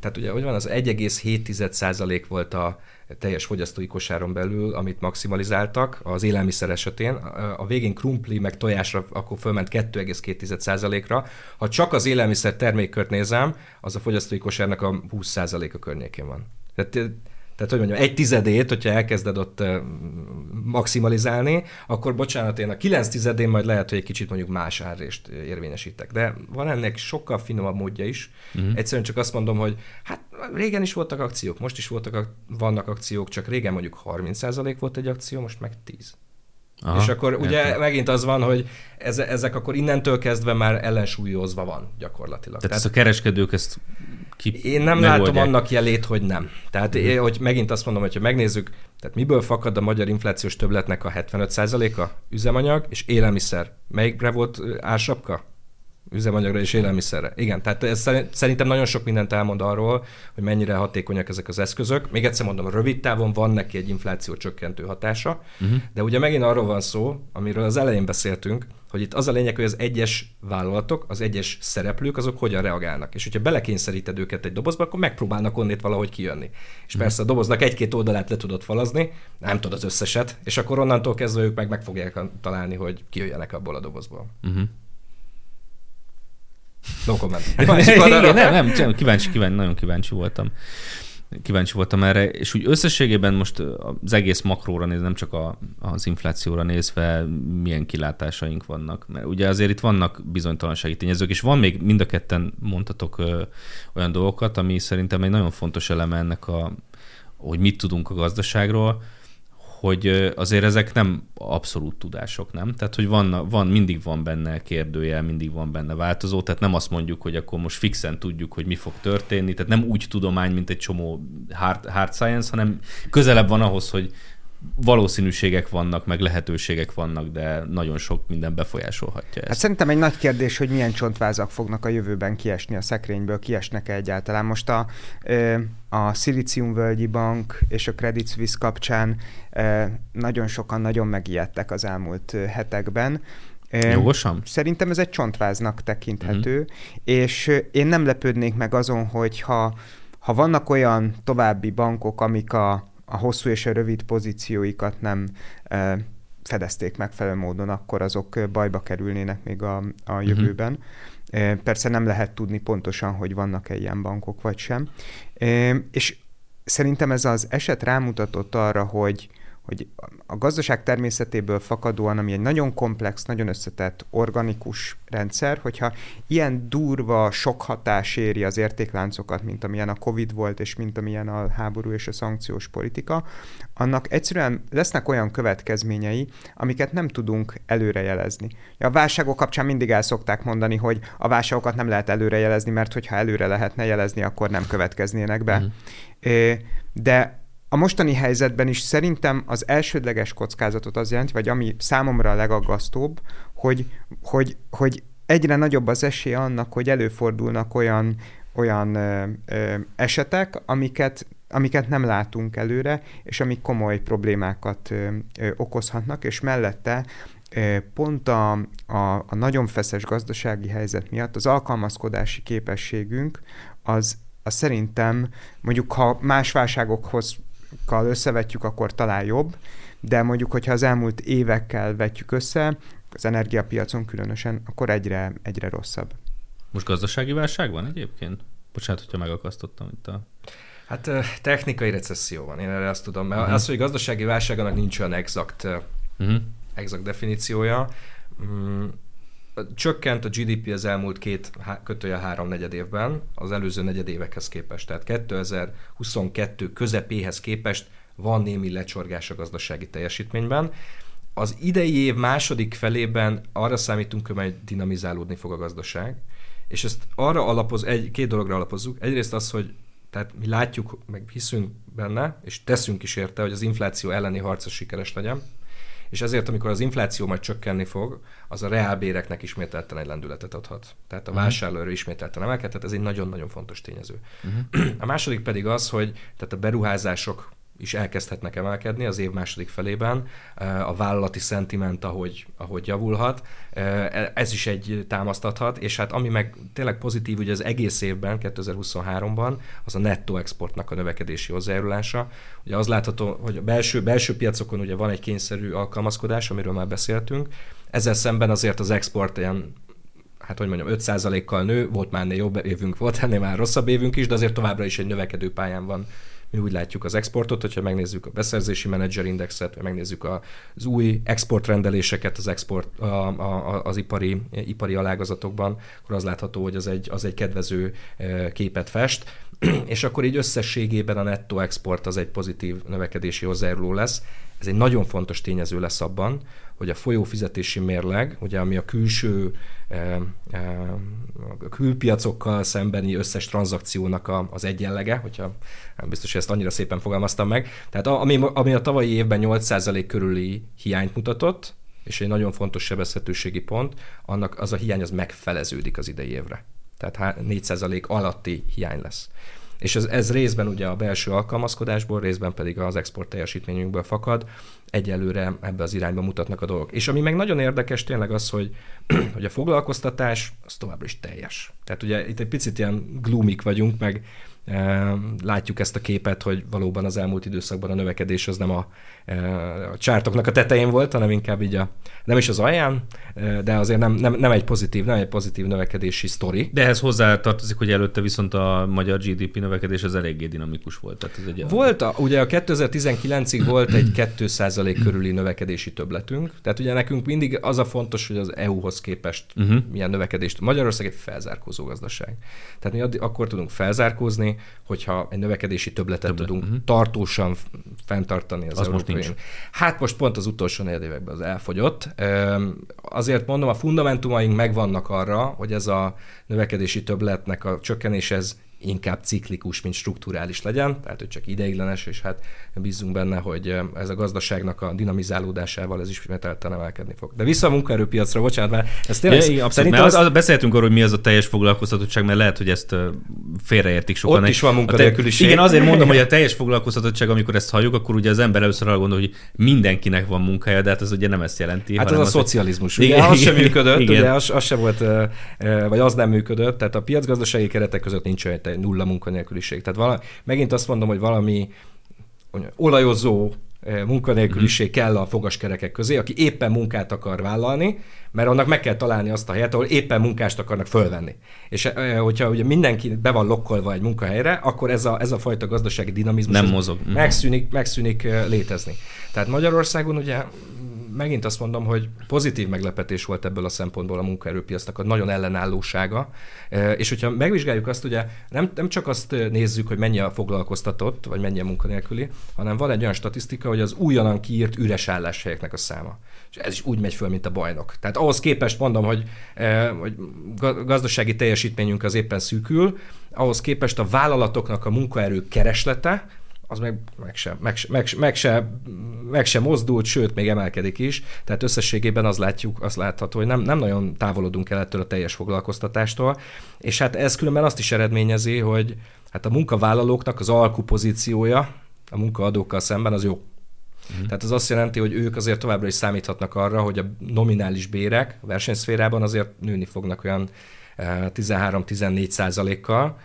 tehát ugye, hogy van, az 1,7% volt a teljes fogyasztói kosáron belül, amit maximalizáltak az élelmiszer esetén. A végén krumpli meg tojásra akkor fölment 2,2%-ra. Ha csak az élelmiszer termékkört nézem, az a fogyasztói kosárnak a 20%-a környékén van. Tehát tehát, hogy mondjam, egy tizedét, hogyha elkezded ott maximalizálni, akkor bocsánat, én a kilenc tizedén majd lehet, hogy egy kicsit mondjuk más árrést érvényesítek. De van ennek sokkal finomabb módja is. Uh-huh. Egyszerűen csak azt mondom, hogy hát régen is voltak akciók, most is voltak, vannak akciók, csak régen mondjuk 30% volt egy akció, most meg 10. Aha, és akkor ugye értem. megint az van, hogy ezek akkor innentől kezdve már ellensúlyozva van gyakorlatilag. Tehát, Tehát ezt a kereskedők ezt ki Én nem megoldják. látom annak jelét, hogy nem. Tehát mm. én, hogy megint azt mondom, hogy ha megnézzük, tehát miből fakad a magyar inflációs többletnek a 75%-a? Üzemanyag és élelmiszer. Melyikre volt ársapka? Üzemanyagra és élelmiszerre. Igen, tehát ez szerintem nagyon sok mindent elmond arról, hogy mennyire hatékonyak ezek az eszközök. Még egyszer mondom, rövid távon van neki egy infláció csökkentő hatása, uh-huh. de ugye megint arról van szó, amiről az elején beszéltünk, hogy itt az a lényeg, hogy az egyes vállalatok, az egyes szereplők, azok hogyan reagálnak. És hogyha belekényszeríted őket egy dobozba, akkor megpróbálnak onnét valahogy kijönni. És mhm. persze a doboznak egy-két oldalát le tudod falazni, nem tudod az összeset, és akkor onnantól kezdve ők meg meg fogják találni, hogy kijöjjenek abból a dobozból. Uh-huh. No comment. Igen, nem, nem, kíváncsi, kíváncsi, nagyon kíváncsi voltam. Kíváncsi voltam erre, és úgy összességében most az egész makróra nézve, nem csak a, az inflációra nézve, milyen kilátásaink vannak. Mert ugye azért itt vannak bizonytalansági tényezők, és van még mind a ketten mondhatok ö, olyan dolgokat, ami szerintem egy nagyon fontos eleme ennek a, hogy mit tudunk a gazdaságról, hogy azért ezek nem abszolút tudások, nem? Tehát, hogy van, van, mindig van benne kérdőjel, mindig van benne változó, tehát nem azt mondjuk, hogy akkor most fixen tudjuk, hogy mi fog történni, tehát nem úgy tudomány, mint egy csomó hard, hard science, hanem közelebb van ahhoz, hogy valószínűségek vannak, meg lehetőségek vannak, de nagyon sok minden befolyásolhatja ezt. Hát szerintem egy nagy kérdés, hogy milyen csontvázak fognak a jövőben kiesni a szekrényből, kiesnek-e egyáltalán. Most a, a Völgyi Bank és a Credit Suisse kapcsán nagyon sokan nagyon megijedtek az elmúlt hetekben. Jogosan? Szerintem ez egy csontváznak tekinthető, mm. és én nem lepődnék meg azon, hogy ha, ha vannak olyan további bankok, amik a a hosszú és a rövid pozícióikat nem fedezték megfelelő módon, akkor azok bajba kerülnének még a, a mhm. jövőben. Uh-huh. Persze nem lehet tudni pontosan, hogy vannak-e ilyen bankok vagy sem. És szerintem ez az eset rámutatott arra, hogy hogy a gazdaság természetéből fakadóan, ami egy nagyon komplex, nagyon összetett, organikus rendszer, hogyha ilyen durva sok hatás éri az értékláncokat, mint amilyen a Covid volt, és mint amilyen a háború és a szankciós politika, annak egyszerűen lesznek olyan következményei, amiket nem tudunk előrejelezni. A válságok kapcsán mindig el szokták mondani, hogy a válságokat nem lehet előrejelezni, mert hogyha előre lehetne jelezni, akkor nem következnének be. Mm. De a mostani helyzetben is szerintem az elsődleges kockázatot az jelenti, vagy ami számomra a legaggasztóbb, hogy, hogy, hogy egyre nagyobb az esély annak, hogy előfordulnak olyan, olyan ö, ö, esetek, amiket, amiket nem látunk előre, és amik komoly problémákat ö, ö, okozhatnak, és mellette ö, pont a, a, a nagyon feszes gazdasági helyzet miatt az alkalmazkodási képességünk az, az szerintem mondjuk ha más válságokhoz összevetjük, akkor talán jobb, de mondjuk, hogyha az elmúlt évekkel vetjük össze, az energiapiacon különösen, akkor egyre, egyre rosszabb. Most gazdasági válság van egyébként? Bocsánat, hogyha megakasztottam itt a... Hát technikai recesszió van, én erre azt tudom, mert uh-huh. az, hogy gazdasági válságának nincs olyan exakt, uh-huh. exakt definíciója. Mm, csökkent a GDP az elmúlt két kötője három negyed évben az előző negyed évekhez képest. Tehát 2022 közepéhez képest van némi lecsorgás a gazdasági teljesítményben. Az idei év második felében arra számítunk, hogy dinamizálódni fog a gazdaság, és ezt arra alapoz, egy, két dologra alapozzuk. Egyrészt az, hogy tehát mi látjuk, meg hiszünk benne, és teszünk is érte, hogy az infláció elleni harca sikeres legyen és ezért, amikor az infláció majd csökkenni fog, az a reálbéreknek ismételten egy lendületet adhat. Tehát a uh-huh. vásárlóerő ismételten emelkedhet, ez egy nagyon-nagyon fontos tényező. Uh-huh. A második pedig az, hogy tehát a beruházások is elkezdhetnek emelkedni az év második felében, a vállalati szentiment, ahogy, ahogy javulhat, ez is egy támasztathat, és hát ami meg tényleg pozitív ugye az egész évben, 2023-ban, az a nettó exportnak a növekedési hozzájárulása. Ugye az látható, hogy a belső, belső piacokon ugye van egy kényszerű alkalmazkodás, amiről már beszéltünk, ezzel szemben azért az export ilyen hát hogy mondjam, 5%-kal nő, volt már ennél jobb évünk, volt ennél már rosszabb évünk is, de azért továbbra is egy növekedő pályán van mi úgy látjuk az exportot, hogyha megnézzük a beszerzési menedzser indexet, vagy megnézzük az új exportrendeléseket az, export, a, a, az ipari, ipari alágazatokban, akkor az látható, hogy az egy, az egy kedvező képet fest, (clears throat) és akkor így összességében a nettó export az egy pozitív növekedési hozzájáruló lesz. Ez egy nagyon fontos tényező lesz abban, hogy a folyófizetési mérleg, ugye ami a külső a külpiacokkal szembeni összes tranzakciónak a, az egyenlege, hogyha biztos, hogy ezt annyira szépen fogalmaztam meg. Tehát ami, ami a tavalyi évben 8% körüli hiányt mutatott, és egy nagyon fontos sebezhetőségi pont, annak az a hiány az megfeleződik az idei évre. Tehát 4% alatti hiány lesz. És ez, ez részben ugye a belső alkalmazkodásból, részben pedig az export teljesítményünkből fakad egyelőre ebbe az irányba mutatnak a dolgok. És ami meg nagyon érdekes tényleg az, hogy, (clears throat) hogy a foglalkoztatás az továbbra is teljes. Tehát ugye itt egy picit ilyen glúmik vagyunk, meg látjuk ezt a képet, hogy valóban az elmúlt időszakban a növekedés az nem a, a csártoknak a tetején volt, hanem inkább így a, nem is az alján, de azért nem, nem, nem egy pozitív, nem egy pozitív növekedési sztori. De ehhez hozzá tartozik, hogy előtte viszont a magyar GDP növekedés az eléggé dinamikus volt. Tehát ez egy volt, a, ugye a 2019-ig volt egy 2% körüli növekedési többletünk, tehát ugye nekünk mindig az a fontos, hogy az EU-hoz képest uh-huh. milyen növekedést. Magyarország egy felzárkózó gazdaság. Tehát mi addig, akkor tudunk felzárkózni, hogyha egy növekedési többletet Többlet. tudunk uh-huh. tartósan fenntartani az, az most nincs. Hát most pont az utolsó négy években az elfogyott. Azért mondom, a fundamentumaink megvannak arra, hogy ez a növekedési többletnek a csökkenés ez inkább ciklikus, mint strukturális legyen, tehát hogy csak ideiglenes, és hát bízunk benne, hogy ez a gazdaságnak a dinamizálódásával ez ismételten emelkedni fog. De vissza a munkaerőpiacra, bocsánat, mert ez tényleg... Ja, abszolút, szerintem az, az, beszéltünk arról, hogy mi az a teljes foglalkoztatottság, mert lehet, hogy ezt félreértik sokan. Ott is van munkanélküliség. Igen, azért mondom, hogy a teljes foglalkoztatottság, amikor ezt halljuk, akkor ugye az ember először arra gondol, hogy mindenkinek van munkája, de hát ez ugye nem ezt jelenti. Hát az a szocializmus. Ugye igen, az sem működött, igen. ugye az, az sem volt, vagy az nem működött, tehát a piacgazdasági keretek között nincs olyan nulla munkanélküliség. Tehát vala, megint azt mondom, hogy valami olajozó eh, munkanélküliség mm-hmm. kell a fogaskerekek közé, aki éppen munkát akar vállalni, mert annak meg kell találni azt a helyet, ahol éppen munkást akarnak fölvenni. És eh, hogyha ugye mindenki be van lokkolva egy munkahelyre, akkor ez a, ez a fajta gazdasági dinamizmus nem mozog. Megszűnik, megszűnik eh, létezni. Tehát Magyarországon ugye megint azt mondom, hogy pozitív meglepetés volt ebből a szempontból a munkaerőpiacnak a nagyon ellenállósága. E, és hogyha megvizsgáljuk azt, ugye nem, nem csak azt nézzük, hogy mennyi a foglalkoztatott, vagy mennyi a munkanélküli, hanem van egy olyan statisztika, hogy az újonnan kiírt üres álláshelyeknek a száma. És ez is úgy megy föl, mint a bajnok. Tehát ahhoz képest mondom, hogy, eh, hogy gazdasági teljesítményünk az éppen szűkül, ahhoz képest a vállalatoknak a munkaerő kereslete, az meg, meg, sem, meg, meg, meg, se, meg se mozdult, sőt, még emelkedik is. Tehát összességében az látjuk, azt látható, hogy nem, nem nagyon távolodunk el ettől a teljes foglalkoztatástól, és hát ez különben azt is eredményezi, hogy hát a munkavállalóknak az alkupozíciója a munkaadókkal szemben az jó. Uh-huh. Tehát az azt jelenti, hogy ők azért továbbra is számíthatnak arra, hogy a nominális bérek a versenyszférában azért nőni fognak olyan 13-14 eh, százalékkal,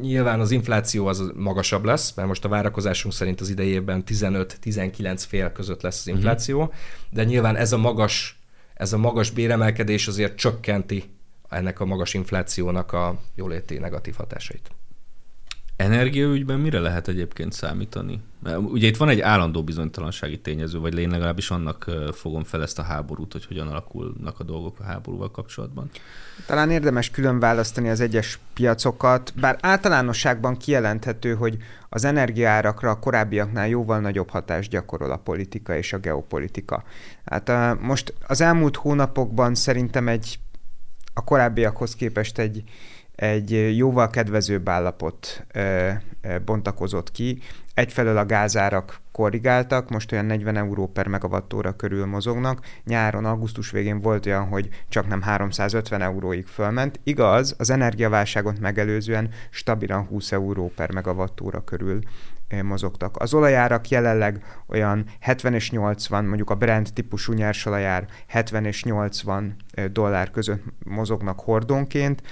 Nyilván az infláció az magasabb lesz, mert most a várakozásunk szerint az idejében 15-19 fél között lesz az mhm. infláció, uh-huh. de nyilván ez a magas, ez a magas béremelkedés azért csökkenti ennek a magas inflációnak a jóléti negatív hatásait. Energiaügyben mire lehet egyébként számítani? Ugye itt van egy állandó bizonytalansági tényező, vagy én legalábbis annak fogom fel ezt a háborút, hogy hogyan alakulnak a dolgok a háborúval kapcsolatban. Talán érdemes külön választani az egyes piacokat, bár általánosságban kijelenthető, hogy az energiaárakra a korábbiaknál jóval nagyobb hatást gyakorol a politika és a geopolitika. Hát most az elmúlt hónapokban szerintem egy a korábbiakhoz képest egy egy jóval kedvezőbb állapot bontakozott ki. Egyfelől a gázárak korrigáltak, most olyan 40 euró per megawattóra körül mozognak. Nyáron, augusztus végén volt olyan, hogy csak nem 350 euróig fölment. Igaz, az energiaválságot megelőzően stabilan 20 euró per megawattóra körül mozogtak. Az olajárak jelenleg olyan 70 és 80, mondjuk a Brent típusú nyersolajár 70 és 80 dollár között mozognak hordonként.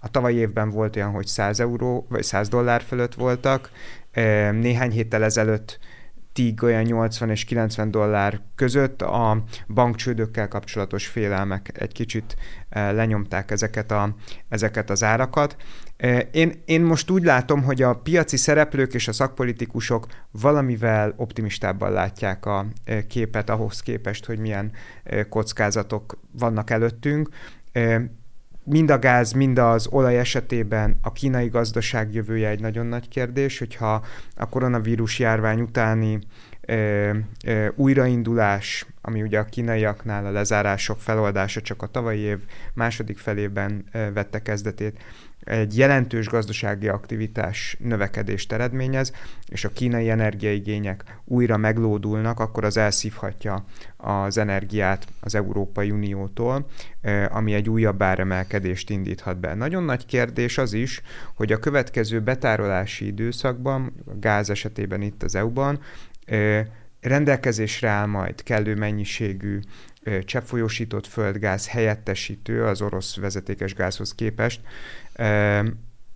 A tavalyi évben volt olyan, hogy 100 euró, vagy 100 dollár fölött voltak. Néhány héttel ezelőtt TIG olyan 80 és 90 dollár között. A bankcsődökkel kapcsolatos félelmek egy kicsit lenyomták ezeket, a, ezeket az árakat. Én, én most úgy látom, hogy a piaci szereplők és a szakpolitikusok valamivel optimistábban látják a képet ahhoz képest, hogy milyen kockázatok vannak előttünk mind a gáz, mind az olaj esetében a kínai gazdaság jövője egy nagyon nagy kérdés, hogyha a koronavírus járvány utáni ö, ö, újraindulás, ami ugye a kínaiaknál a lezárások feloldása csak a tavalyi év második felében ö, vette kezdetét, egy jelentős gazdasági aktivitás növekedést eredményez, és a kínai energiaigények újra meglódulnak, akkor az elszívhatja az energiát az Európai Uniótól, ami egy újabb áremelkedést indíthat be. Nagyon nagy kérdés az is, hogy a következő betárolási időszakban, a gáz esetében itt az EU-ban, rendelkezésre áll majd kellő mennyiségű cseppfolyósított földgáz helyettesítő az orosz vezetékes gázhoz képest,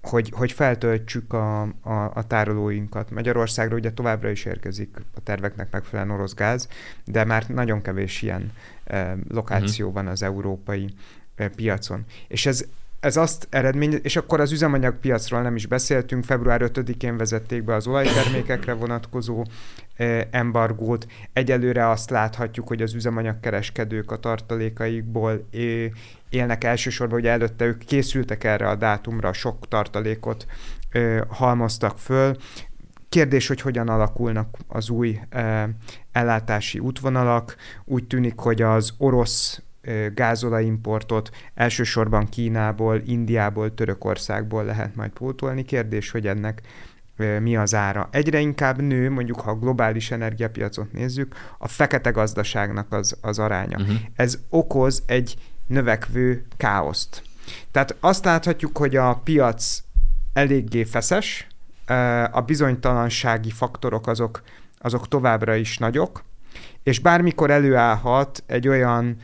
hogy, hogy feltöltsük a, a, a tárolóinkat. Magyarországra ugye továbbra is érkezik a terveknek megfelelően orosz gáz, de már nagyon kevés ilyen lokáció uh-huh. van az európai piacon. És ez ez azt eredmény, és akkor az üzemanyagpiacról nem is beszéltünk, február 5-én vezették be az olajtermékekre vonatkozó embargót. Egyelőre azt láthatjuk, hogy az üzemanyagkereskedők a tartalékaikból élnek elsősorban, hogy előtte ők készültek erre a dátumra, sok tartalékot halmoztak föl. Kérdés, hogy hogyan alakulnak az új ellátási útvonalak. Úgy tűnik, hogy az orosz gázolajimportot elsősorban Kínából, Indiából, Törökországból lehet majd pótolni. Kérdés, hogy ennek mi az ára. Egyre inkább nő, mondjuk ha a globális energiapiacot nézzük, a fekete gazdaságnak az, az aránya. Uh-huh. Ez okoz egy növekvő káoszt. Tehát azt láthatjuk, hogy a piac eléggé feszes, a bizonytalansági faktorok azok, azok továbbra is nagyok, és bármikor előállhat egy olyan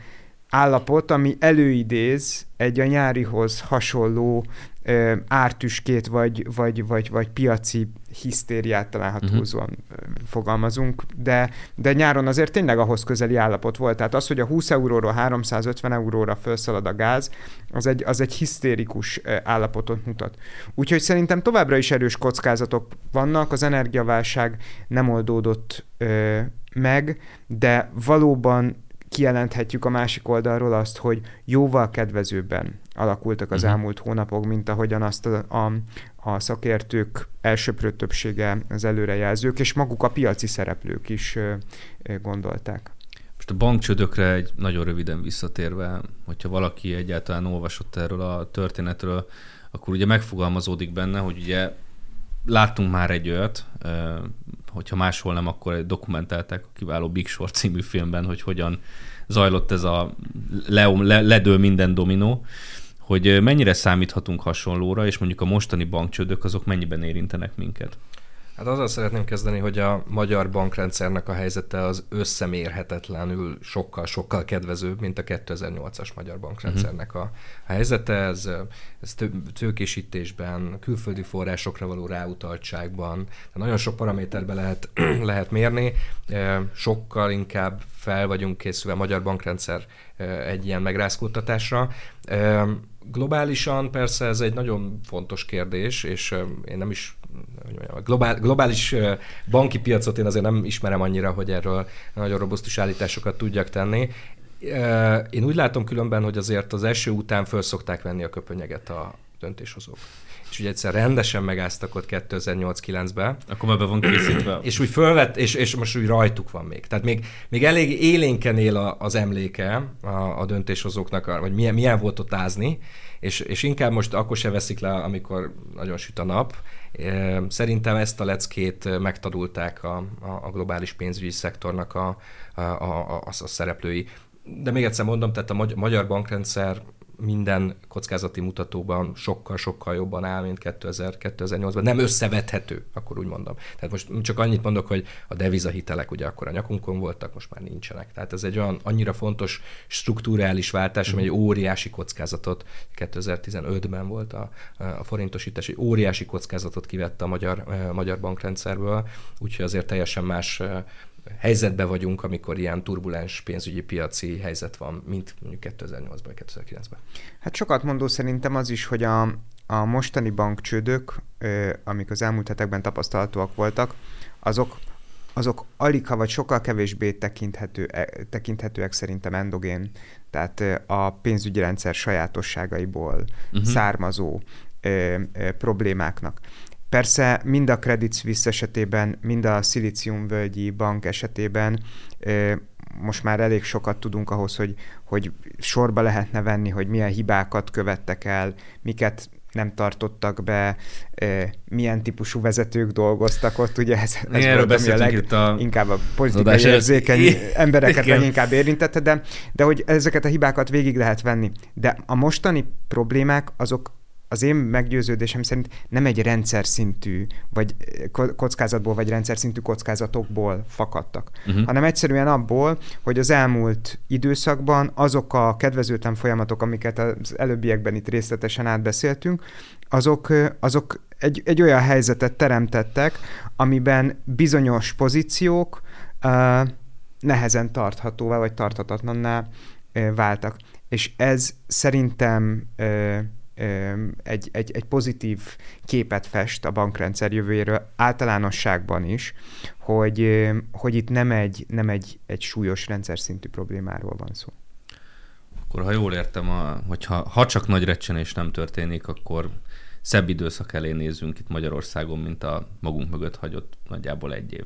állapot, ami előidéz egy a nyárihoz hasonló ö, ártüskét, vagy, vagy, vagy, vagy piaci hisztériát talán hatózóan uh-huh. fogalmazunk, de, de nyáron azért tényleg ahhoz közeli állapot volt. Tehát az, hogy a 20 euróról 350 euróra felszalad a gáz, az egy, az egy hisztérikus állapotot mutat. Úgyhogy szerintem továbbra is erős kockázatok vannak, az energiaválság nem oldódott ö, meg, de valóban kijelenthetjük a másik oldalról azt, hogy jóval kedvezőbben alakultak az uh-huh. elmúlt hónapok, mint ahogyan azt a, a, a szakértők elsőprő többsége az előrejelzők, és maguk a piaci szereplők is ö, ö, gondolták. Most a bankcsődökre egy nagyon röviden visszatérve, hogyha valaki egyáltalán olvasott erről a történetről, akkor ugye megfogalmazódik benne, hogy ugye láttunk már egy olyat, hogyha máshol nem, akkor dokumentálták a kiváló Big Short című filmben, hogy hogyan zajlott ez a le, le, ledől minden dominó, hogy mennyire számíthatunk hasonlóra, és mondjuk a mostani bankcsődök azok mennyiben érintenek minket? Hát azzal szeretném kezdeni, hogy a magyar bankrendszernek a helyzete az összemérhetetlenül sokkal-sokkal kedvezőbb, mint a 2008-as magyar bankrendszernek a helyzete. Ez, ez tőkésítésben, külföldi forrásokra való ráutaltságban, nagyon sok paraméterbe lehet, (clears throat) lehet mérni. Sokkal inkább fel vagyunk készülve a magyar bankrendszer egy ilyen megrázkódtatásra. Globálisan persze ez egy nagyon fontos kérdés, és én nem is a globál, globális banki piacot én azért nem ismerem annyira, hogy erről nagyon robusztus állításokat tudjak tenni. Én úgy látom különben, hogy azért az eső után föl szokták venni a köpönyeget a döntéshozók és ugye egyszer rendesen megáztak ott 2008-9-ben. Akkor már be van készítve. És úgy fölvett, és, és most úgy rajtuk van még. Tehát még, még elég élénken él a, az emléke a, a döntéshozóknak, hogy milyen, milyen volt ott ázni, és, és inkább most akkor se veszik le, amikor nagyon süt a nap. Szerintem ezt a leckét megtanulták a, a, globális pénzügyi szektornak a, a, a, a, a szereplői. De még egyszer mondom, tehát a magyar bankrendszer minden kockázati mutatóban sokkal-sokkal jobban áll, mint 2000, 2008-ban. Nem összevethető, akkor úgy mondom. Tehát most csak annyit mondok, hogy a devizahitelek ugye akkor a nyakunkon voltak, most már nincsenek. Tehát ez egy olyan annyira fontos strukturális váltás, ami egy óriási kockázatot, 2015-ben volt a, a forintosítás, egy óriási kockázatot kivette a magyar, a magyar bankrendszerből, úgyhogy azért teljesen más helyzetben vagyunk, amikor ilyen turbulens pénzügyi piaci helyzet van, mint mondjuk 2008-ban, 2009-ben. Hát sokat mondó szerintem az is, hogy a, a mostani bankcsődök, amik az elmúlt hetekben tapasztalhatóak voltak, azok, azok alig, vagy sokkal kevésbé tekinthető, e, tekinthetőek szerintem endogén, tehát a pénzügyi rendszer sajátosságaiból uh-huh. származó ö, ö, problémáknak. Persze mind a Credit Suisse esetében, mind a Völgyi bank esetében most már elég sokat tudunk ahhoz, hogy, hogy sorba lehetne venni, hogy milyen hibákat követtek el, miket nem tartottak be, milyen típusú vezetők dolgoztak ott, ugye ez, ez Erről volt, ami a leg, a inkább a politikai érzékeny embereket Igen. leginkább érintette, de, de hogy ezeket a hibákat végig lehet venni. De a mostani problémák azok az én meggyőződésem szerint nem egy rendszer szintű, vagy kockázatból, vagy rendszer szintű kockázatokból fakadtak, uh-huh. hanem egyszerűen abból, hogy az elmúlt időszakban azok a kedvezőtlen folyamatok, amiket az előbbiekben itt részletesen átbeszéltünk, azok, azok egy, egy olyan helyzetet teremtettek, amiben bizonyos pozíciók uh, nehezen tarthatóvá, vagy tarthatatlanná uh, váltak. És ez szerintem uh, egy, egy, egy pozitív képet fest a bankrendszer jövőjéről általánosságban is, hogy, hogy itt nem egy, nem egy, egy súlyos rendszer szintű problémáról van szó. Akkor ha jól értem, a, hogyha ha csak nagy recsenés nem történik, akkor szebb időszak elé nézünk itt Magyarországon, mint a magunk mögött hagyott nagyjából egy év.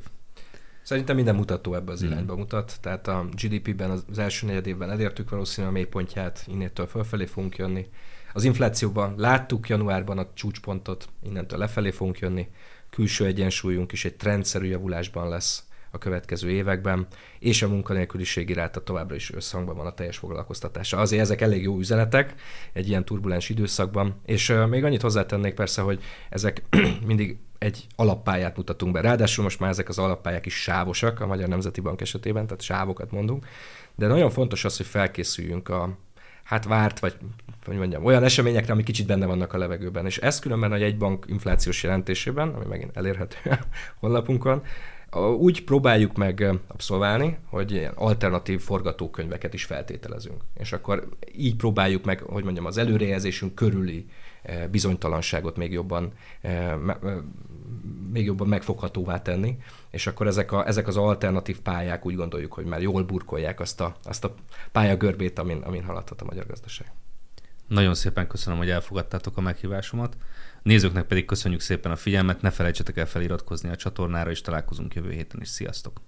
Szerintem minden mutató ebbe az mm. irányba mutat. Tehát a GDP-ben az első negyed évben elértük valószínűleg a mélypontját, innétől fölfelé fogunk jönni. Az inflációban láttuk januárban a csúcspontot, innentől lefelé fogunk jönni, külső egyensúlyunk is egy trendszerű javulásban lesz a következő években, és a munkanélküliségi ráta továbbra is összhangban van a teljes foglalkoztatása. Azért ezek elég jó üzenetek egy ilyen turbulens időszakban, és még annyit hozzátennék persze, hogy ezek (clears throat) mindig egy alappályát mutatunk be. Ráadásul most már ezek az alappályák is sávosak a Magyar Nemzeti Bank esetében, tehát sávokat mondunk, de nagyon fontos az, hogy felkészüljünk a, hát várt, vagy hogy mondjam, olyan eseményekre, ami kicsit benne vannak a levegőben. És ez különben a jegybank inflációs jelentésében, ami megint elérhető a honlapunkon, úgy próbáljuk meg abszolválni, hogy ilyen alternatív forgatókönyveket is feltételezünk. És akkor így próbáljuk meg, hogy mondjam, az előrejelzésünk körüli bizonytalanságot még jobban, még jobban megfoghatóvá tenni, és akkor ezek, a, ezek az alternatív pályák úgy gondoljuk, hogy már jól burkolják azt a, azt a pályagörbét, amin, amin haladhat a magyar gazdaság. Nagyon szépen köszönöm, hogy elfogadtátok a meghívásomat. Nézőknek pedig köszönjük szépen a figyelmet, ne felejtsetek el feliratkozni a csatornára, és találkozunk jövő héten is. Sziasztok!